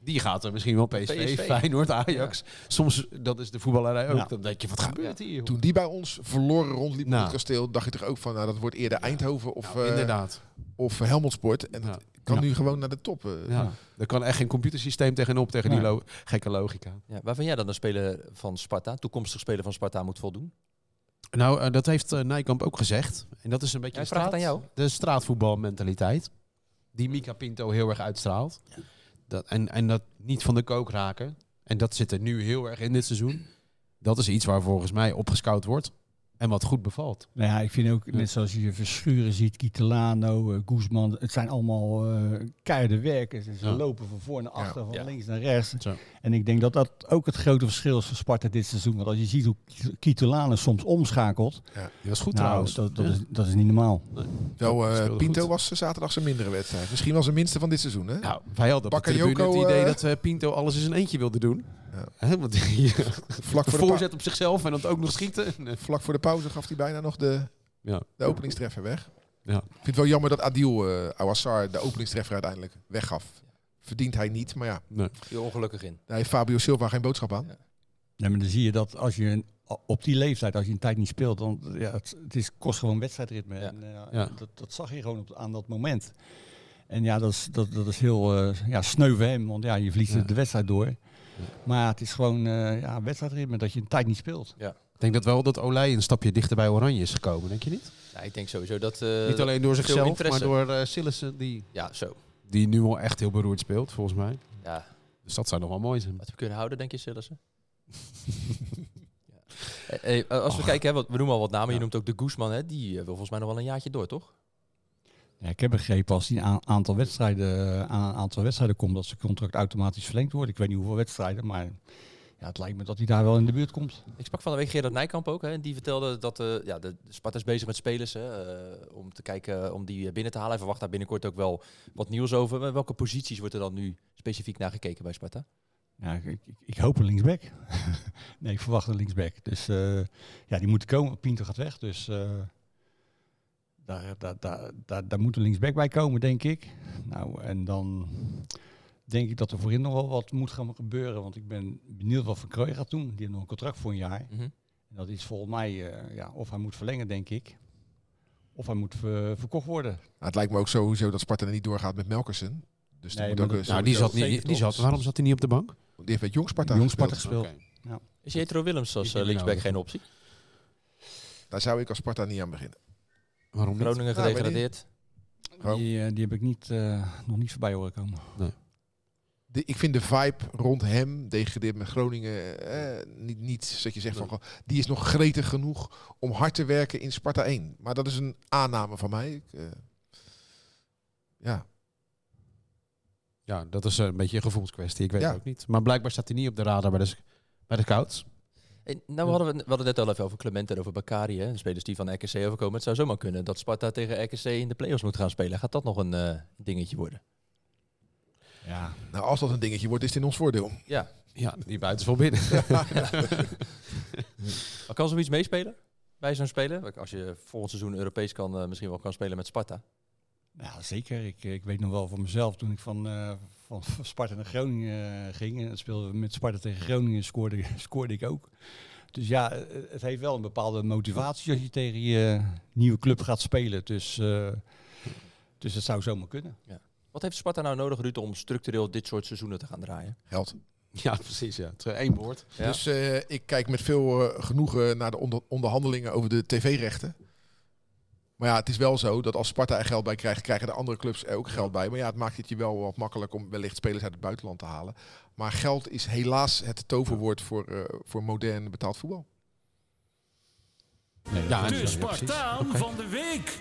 E: Die gaat er misschien wel PSV,
B: PSV.
E: Feyenoord, Ajax. Soms, dat is de voetballerij ook.
C: Ja.
E: Dan denk je, wat gebeurt hier? joh?
D: Toen die bij ons verloren rondliep
E: Nou.
D: op het kasteel, dacht je toch ook van, nou, dat wordt eerder Eindhoven of,
E: Nou,
D: eh,
E: inderdaad.
D: of Helmond Sport. En
E: Ja.
D: dat kan
C: Ja.
D: nu gewoon naar de top. eh.
E: Ja. Er kan echt geen computersysteem tegenop tegen die lo- gekke logica.
B: Ja, waar vind jij dan een speler van Sparta, toekomstig speler van Sparta, moet voldoen?
E: Nou, eh, dat heeft Nijkamp ook gezegd. En dat is een beetje
B: Ja,
E: de
B: het aan jou.
E: de straatvoetbalmentaliteit. Die Mika Pinto heel erg uitstraalt. Dat, en, en dat niet van de kook raken. En dat zit er nu heel erg in dit seizoen. Dat is iets waar volgens mij opgescout wordt. En wat goed bevalt.
C: Nou ja, ik vind ook, net zoals je Verschuren ziet, Kitelano, uh, Guzman, het zijn allemaal eh keiharde werkers. En ze
E: Ja.
C: lopen van voor naar achter,
D: Ja.
C: van
B: Ja.
C: links naar rechts.
E: Zo.
C: En ik denk dat dat ook het grote verschil is voor Sparta dit seizoen. Want als je ziet hoe Kitelano soms omschakelt,
E: Dat is goed
C: nou,
E: trouwens.
C: dat, dat,
E: Ja.
C: is, dat is niet normaal.
D: Wel, eh,
E: speelde
D: Pinto
E: goed.
D: was eh, zaterdag zijn mindere wedstrijd. Misschien wel zijn minste van dit seizoen. Hè?
E: Nou, wij hadden op de het idee
D: eh,
E: dat eh, Pinto alles in zijn eentje wilde doen.
D: Ja.
E: Hè, want
D: Vlak, voor de (laughs)
E: voorzet op zichzelf en dan ook nog schieten. En, eh,
D: vlak voor de pauze gaf hij bijna nog de,
E: Ja.
D: de openingstreffer weg.
E: Ja.
D: Ik vind het wel jammer dat Adil uh, Awassar de openingstreffer uiteindelijk weggaf. Verdient hij niet, maar ja,
E: Nee.
B: Hier ongelukkig in.
D: daar heeft Fabio Silva geen boodschap aan.
B: Ja.
C: Nee, maar dan zie je dat als je een- op die leeftijd, als je een tijd niet speelt, dan ja, het, het is, kost gewoon wedstrijdritme.
B: Ja.
C: En, eh,
E: Ja.
C: Dat, dat zag je gewoon op, aan dat moment. En ja, dat is, dat, dat is heel eh, ja, sneu voor hem, want ja, je verliest
E: Ja.
C: de wedstrijd door. Maar ja, het is gewoon eh ja, wedstrijdritme dat je een tijd niet speelt.
E: Ik denk dat wel dat Olij een stapje dichter bij Oranje is gekomen, denk je niet?
B: Ja, ik denk sowieso dat... eh,
E: niet alleen door zichzelf, maar door uh, Sillissen, die,
B: Ja, zo.
E: die nu al echt heel beroerd speelt, volgens mij.
B: Ja,
E: Dus dat zou nog wel mooi zijn.
B: wat we kunnen houden, denk je, Sillissen? (laughs) ja. Eh, eh, als we kijken, hè, wat, we noemen al wat namen.
E: Ja.
B: Je noemt ook de Guzman, hè, die eh, wil volgens mij nog wel een jaartje door, toch?
C: Ja, ik heb begrepen als hij een aantal wedstrijden, aan een aantal wedstrijden komt, dat zijn contract automatisch verlengd wordt. Ik weet niet hoeveel wedstrijden, maar ja, het lijkt me dat hij daar wel in de buurt komt.
B: Ik sprak van de week Gerard Nijkamp ook. Hè, en die vertelde dat eh, ja, de Sparta is bezig met spelers. Hè, eh, om te kijken eh, om die binnen te halen. Hij verwacht daar binnenkort ook wel wat nieuws over. Maar Welke posities wordt er dan nu specifiek naar gekeken bij Sparta?
C: Ja, ik, ik, ik hoop een linksback. (laughs) nee, ik verwacht een linksback. Dus ja, die moeten komen. Pinto gaat weg, dus daar, daar, daar, daar, daar moet een linksback bij komen, denk ik. Nou, en dan denk ik dat er voorin nog wel wat moet gaan gebeuren. Want ik ben benieuwd wat Van Krooi gaat doen. Die heeft nog een contract voor een jaar.
B: Mhm.
C: En dat is volgens mij, eh, ja, of hij moet verlengen, denk ik. Of hij moet ver- verkocht worden.
D: Nou, het lijkt me ook sowieso dat Sparta er niet doorgaat met Melkersen. Dus
C: Nee,
D: die, moet
C: maar
D: ook,
C: dat-
D: eh,
E: Nou, die zat niet. Die zat, waarom zat hij niet op de bank?
D: die heeft met Jong Sparta
C: Jong Sparta
D: gespeeld.
B: Is Jetro Willems als eh, linksback
E: nou
B: geen optie?
D: Daar zou ik als Sparta niet aan beginnen.
E: Waarom niet?
B: Groningen
D: weet
B: gedegradeerd.
C: Die, eh, die heb ik niet, eh, nog niet voorbij horen komen.
D: De, ik vind de vibe rond hem, degradeerd met Groningen, eh, niet, niet dat je zegt van, die is nog gretig genoeg om hard te werken in Sparta 1. Maar dat is een aanname van mij. Ik, eh, ja,
E: Ja, dat is een beetje een gevoelskwestie. Ik weet
D: Ja.
E: het ook niet. Maar blijkbaar staat hij niet op de radar bij de, bij de.
B: Hey, nou, we hadden, we, we hadden het net al even over Clement en over Bakari, hè, de spelers die van RKC overkomen. Het zou zomaar kunnen dat Sparta tegen RKC in de play-offs moet gaan spelen. Gaat dat nog een eh, dingetje worden?
C: Ja,
D: nou als dat een dingetje wordt, is het in ons voordeel.
B: Ja.
E: Ja, die buiten is wel binnen. (laughs)
B: Maar kan zoiets meespelen bij zo'n speler? Als je volgend seizoen Europees kan, eh, misschien wel kan spelen met Sparta.
C: ja zeker. Ik, ik weet nog wel van mezelf toen ik van, eh, van Sparta naar Groningen eh, ging. En dat speelden we met Sparta tegen Groningen, scoorde, (laughs) scoorde ik ook. Dus ja, eh, het heeft wel een bepaalde motivatie als je tegen je nieuwe club gaat spelen. Dus, eh, dus het zou zomaar kunnen.
B: Wat heeft Sparta nou nodig, Ruud, om structureel dit soort seizoenen te gaan draaien?
D: Geld.
E: ja, precies. Ja. Het is één woord.
B: Ja.
D: Dus eh, ik kijk met veel eh, genoegen naar de onder- onderhandelingen over de tv-rechten. Maar ja, het is wel zo dat als Sparta er geld bij krijgt, krijgen de andere clubs er ook geld bij. Maar ja, het maakt het je wel wat makkelijk om wellicht spelers uit het buitenland te halen. Maar geld is helaas het toverwoord voor, eh, voor modern betaald voetbal.
C: Nee,
E: Ja,
F: De Spartaan van de week.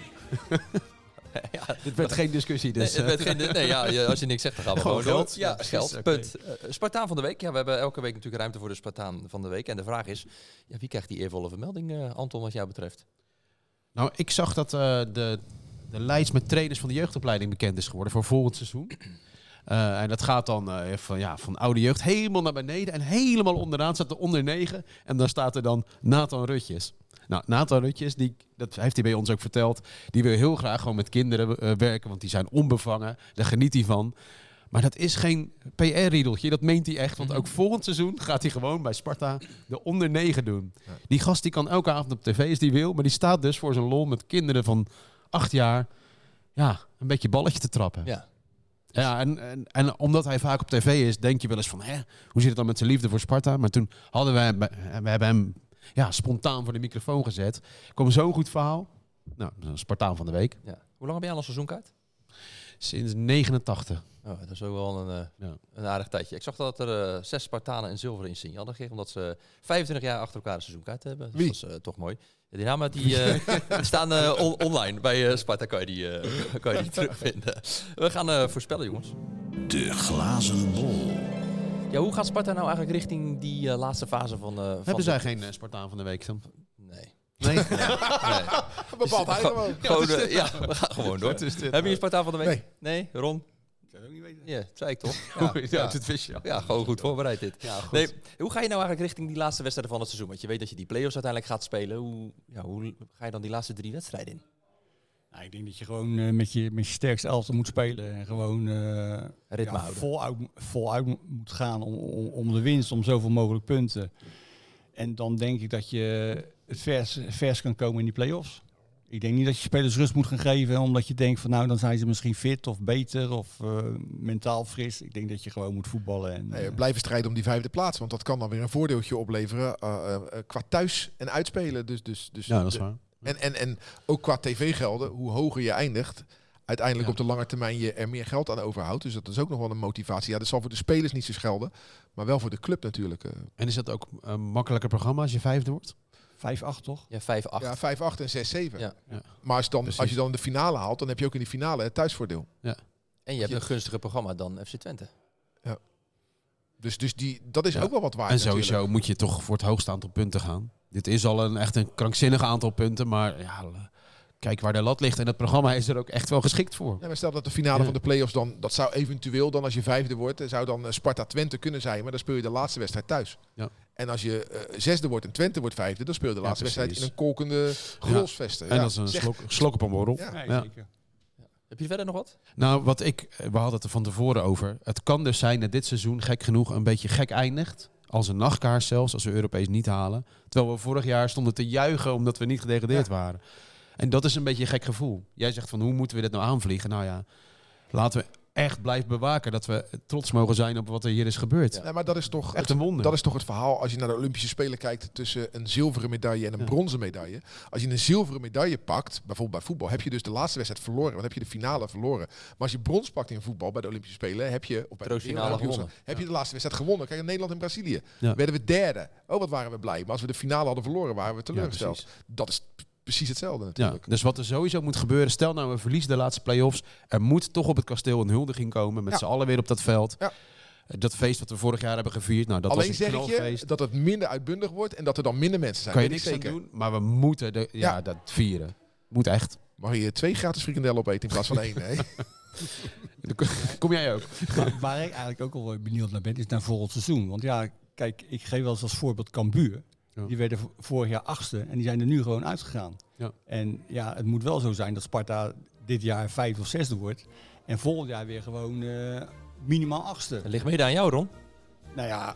F: (laughs) (laughs)
E: Dit werd geen discussie, dus...
B: nee, het werd geen, (laughs) nee ja, je- als je niks zegt, dan gaan we
E: Gewoon geld.
B: Ja,
E: Ja,
B: geld. Punt. Eh, Spartaan van de week. Ja, we hebben elke week natuurlijk ruimte voor de Spartaan van de week. En de vraag is, ja, wie krijgt die eervolle vermelding, eh, Anton, wat jou betreft?
E: Nou, ik zag dat eh, de, de lijst met trainers van de jeugdopleiding bekend is geworden voor volgend seizoen. (clears throat) Eh, en dat gaat dan eh, van, ja, van oude jeugd helemaal naar beneden. En helemaal onderaan staat er onder negen. En dan staat er dan Nathan Rutjes. Nou, Nathan Rutjes, die, dat heeft hij bij ons ook verteld. Die wil heel graag gewoon met kinderen eh, werken. Want die zijn onbevangen. Daar geniet hij van. Maar dat is geen PR-riedeltje. Dat meent hij echt. Want ook volgend seizoen gaat hij gewoon bij Sparta de onder 9 doen. Die gast die kan elke avond op tv als die wil. Maar die staat dus voor zijn lol met kinderen van acht jaar. Ja, een beetje balletje te trappen.
B: Ja.
E: Ja, en, en, en omdat hij vaak op tv is, denk je wel eens van, hè, hoe zit het dan met zijn liefde voor Sparta? Maar toen hadden wij, we hebben hem ja, spontaan voor de microfoon gezet. kwam zo'n goed verhaal. Nou, een Spartaan van de week.
B: ja. Hoe lang heb jij al een seizoenkaart?
E: Sinds 89.
B: Oh, dat is ook wel een, eh,
E: Ja.
B: een aardig tijdje. Ik zag dat er eh, zes Spartanen en zilver insignie hadden gekregen, omdat ze 25 jaar achter elkaar een seizoenkaart hebben. Dus
D: Wie?
B: dat is eh, toch mooi. Ja, die namen die, eh, (laughs) staan eh, on- online. Bij eh, Sparta kan je die, eh, kan je die (laughs) terugvinden. We gaan eh, voorspellen, jongens.
A: De glazen bol.
B: Ja, hoe gaat Sparta nou eigenlijk richting die eh, laatste fase van... eh van
E: Hebben
B: de-
E: zij geen eh, Spartaan van de week dan?
B: Nee.
E: Nee. (laughs)
B: nee. (laughs)
D: Bepaalt hij gewoon.
B: Gewoon, (laughs) eh, ja, we gaan gewoon door. Heb je een Spartaan van de week?
D: Nee.
B: Nee, Ron?
C: Ik zou het ook niet weten.
B: Ja, zei ik toch?
E: Ja,
B: ja.
E: dat wist je al.
B: Ja, gewoon goed voorbereid dit.
E: Ja, goed.
B: Nee, hoe ga je nou eigenlijk richting die laatste wedstrijden van het seizoen? Want je weet dat je die play-offs uiteindelijk gaat spelen. Hoe, ja, hoe ga je dan die laatste drie wedstrijden in?
C: Nou, ik denk dat je gewoon eh, met, je, met je sterkste elftal moet spelen. En gewoon eh,
B: Ritme
C: ja,
B: houden.
C: voluit, voluit moet gaan om, om, om de winst, om zoveel mogelijk punten. En dan denk ik dat je het vers, vers kan komen in die play-offs. Ik denk niet dat je spelers rust moet gaan geven, omdat je denkt van nou dan zijn ze misschien fit of beter of eh, mentaal fris. Ik denk dat je gewoon moet voetballen. En,
D: Nee, blijven strijden om die vijfde plaats. Want dat kan dan weer een voordeeltje opleveren eh, eh, qua thuis en uitspelen. Dus, dus, dus
E: Ja, dat is waar.
D: En, en, en ook qua tv-gelden, hoe hoger je eindigt, uiteindelijk
E: Ja.
D: op de lange termijn je er meer geld aan overhoudt. Dus dat is ook nog wel een motivatie. Ja, dat zal voor de spelers niet zo gelden, maar wel voor de club natuurlijk. eh.
E: En is dat ook een makkelijker programma als je vijfde wordt?
C: 5-8 toch?
B: Ja, 5, 8.
D: Ja, 5, 8 en 6, 7.
B: Ja.
E: Ja.
D: Maar als, dan,
E: Precies.
D: als je dan de finale haalt, dan heb je ook in die finale het thuisvoordeel.
B: En je hebt een gunstiger programma dan FC Twente.
D: Dus, dus die, dat is
E: Ja.
D: ook wel wat waard
E: En sowieso
D: natuurlijk.
E: moet je toch voor het hoogste aantal punten gaan. Dit is al een echt een krankzinnig aantal punten, maar ja, kijk waar de lat ligt. En dat programma is er ook echt wel geschikt voor.
D: Ja, maar stel dat de finale
E: Ja.
D: van de play-offs dan, dat zou eventueel dan als je vijfde wordt, eh, zou dan eh, Sparta Twente kunnen zijn, maar dan speel je de laatste wedstrijd thuis.
E: Ja.
D: En als je eh, zesde wordt en Twente wordt vijfde, dan speel je de
E: Ja,
D: laatste wedstrijd in een kolkende grosvesten.
E: En
D: Ja,
E: dat is een slok, slok op een borrel.
C: Zeker.
B: Heb je verder nog wat?
E: Nou, wat ik, we hadden het er van tevoren over. Het kan dus zijn dat dit seizoen gek genoeg een beetje gek eindigt. Als een nachtkaars zelfs, als we Europees niet halen. Terwijl we vorig jaar stonden te juichen omdat we niet gedegradeerd waren. En dat is een beetje een gek gevoel. Jij zegt van hoe moeten we dit nou aanvliegen? Nou ja, laten we echt blijven bewaken dat we trots mogen zijn op wat er hier is gebeurd.
D: Nee, maar dat is toch
E: Echt een wonder.
D: Dat is toch het verhaal als je naar de Olympische Spelen kijkt tussen een zilveren medaille en een
E: Ja.
D: bronzen medaille. Als je een zilveren medaille pakt, bijvoorbeeld bij voetbal, heb je dus de laatste wedstrijd verloren. Want heb je de finale verloren. Maar als je brons pakt in voetbal bij de Olympische Spelen, heb je, bij de wereldkampioenschap,
B: gewonnen.
D: heb je de laatste wedstrijd gewonnen. Kijk, in Nederland en Brazilië
E: Ja.
D: werden we derde. Oh, wat waren we blij. Maar als we de finale hadden verloren, waren we
E: Ja,
D: teleurgesteld. dat is precies hetzelfde
E: Ja,
D: natuurlijk.
E: dus wat er sowieso moet gebeuren, stel nou we verliezen de laatste play-offs, er moet toch op het kasteel een huldiging komen met
D: Ja.
E: z'n allen weer op dat veld.
D: Ja.
E: Dat feest wat we vorig jaar hebben gevierd, nou dat
D: Alleen
E: was
D: zeg
E: een
D: ik je dat het minder uitbundig wordt en dat er dan minder mensen zijn.
E: kan je
D: Weet ik
E: niks aan
D: zeker.
E: doen, maar we moeten de, ja,
D: Ja.
E: dat vieren. Moet echt.
D: Mag je twee gratis frikandellen opeten in plaats van één? Hè? (laughs)
E: Kom jij ook?
C: Maar waar ik eigenlijk ook al benieuwd naar ben, is naar volgend seizoen. Want ja, kijk, ik geef wel eens als voorbeeld Cambuur.
E: Ja.
C: Die werden vorig jaar achtste en die zijn er nu gewoon uitgegaan.
E: Ja.
C: En ja, het moet wel zo zijn dat Sparta dit jaar vijfde of zesde wordt. En volgend jaar weer gewoon eh, minimaal achtste.
B: Dat ligt mede aan jou, Ron.
C: Nou ja,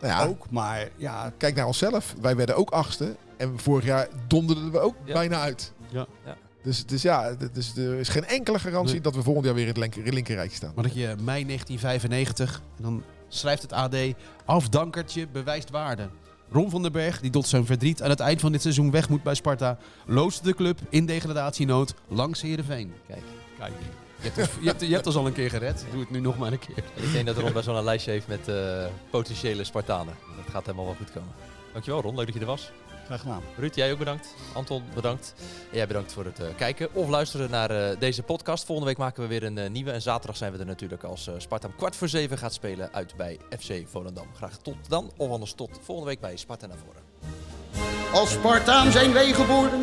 D: Nou ja,
C: ook. Maar ja,
D: kijk naar onszelf. Wij werden ook achtste. En vorig jaar donderden we ook
B: Ja.
D: bijna uit.
E: Ja.
B: Ja.
D: Dus, dus ja, dus er is geen enkele garantie
E: Nee.
D: dat we volgend jaar weer in het linker, linkerrijtje staan.
E: Maar dat je mei 1995, en dan schrijft het AD, afdankertje bewijst waarde. Ron van den Berg, die tot zijn verdriet aan het eind van dit seizoen weg moet bij Sparta, loodste de club in degradatienood langs Heerenveen.
B: Kijk.
C: kijk.
E: Je hebt, ons, je, hebt, je hebt ons al een keer gered, doe het nu nog maar een keer.
B: Ik denk dat Ron best wel een lijstje heeft met eh, potentiële Spartanen. Dat gaat helemaal wel goed komen. Dankjewel Ron, leuk dat je er was.
C: Graag gedaan.
B: Ruud, jij ook bedankt. Anton, bedankt. En jij bedankt voor het eh, kijken of luisteren naar eh, deze podcast. Volgende week maken we weer een eh, nieuwe. En zaterdag zijn we er natuurlijk als eh, Sparta om kwart voor zeven gaat spelen uit bij FC Volendam. Graag tot dan, of anders tot volgende week bij Sparta naar voren.
G: Als Spartaan zijn wij geboren,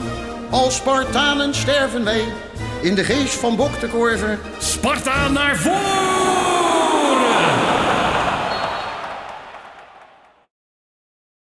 G: als Spartanen sterven wij. In de geest van Bok de Korver
F: Sparta naar voren!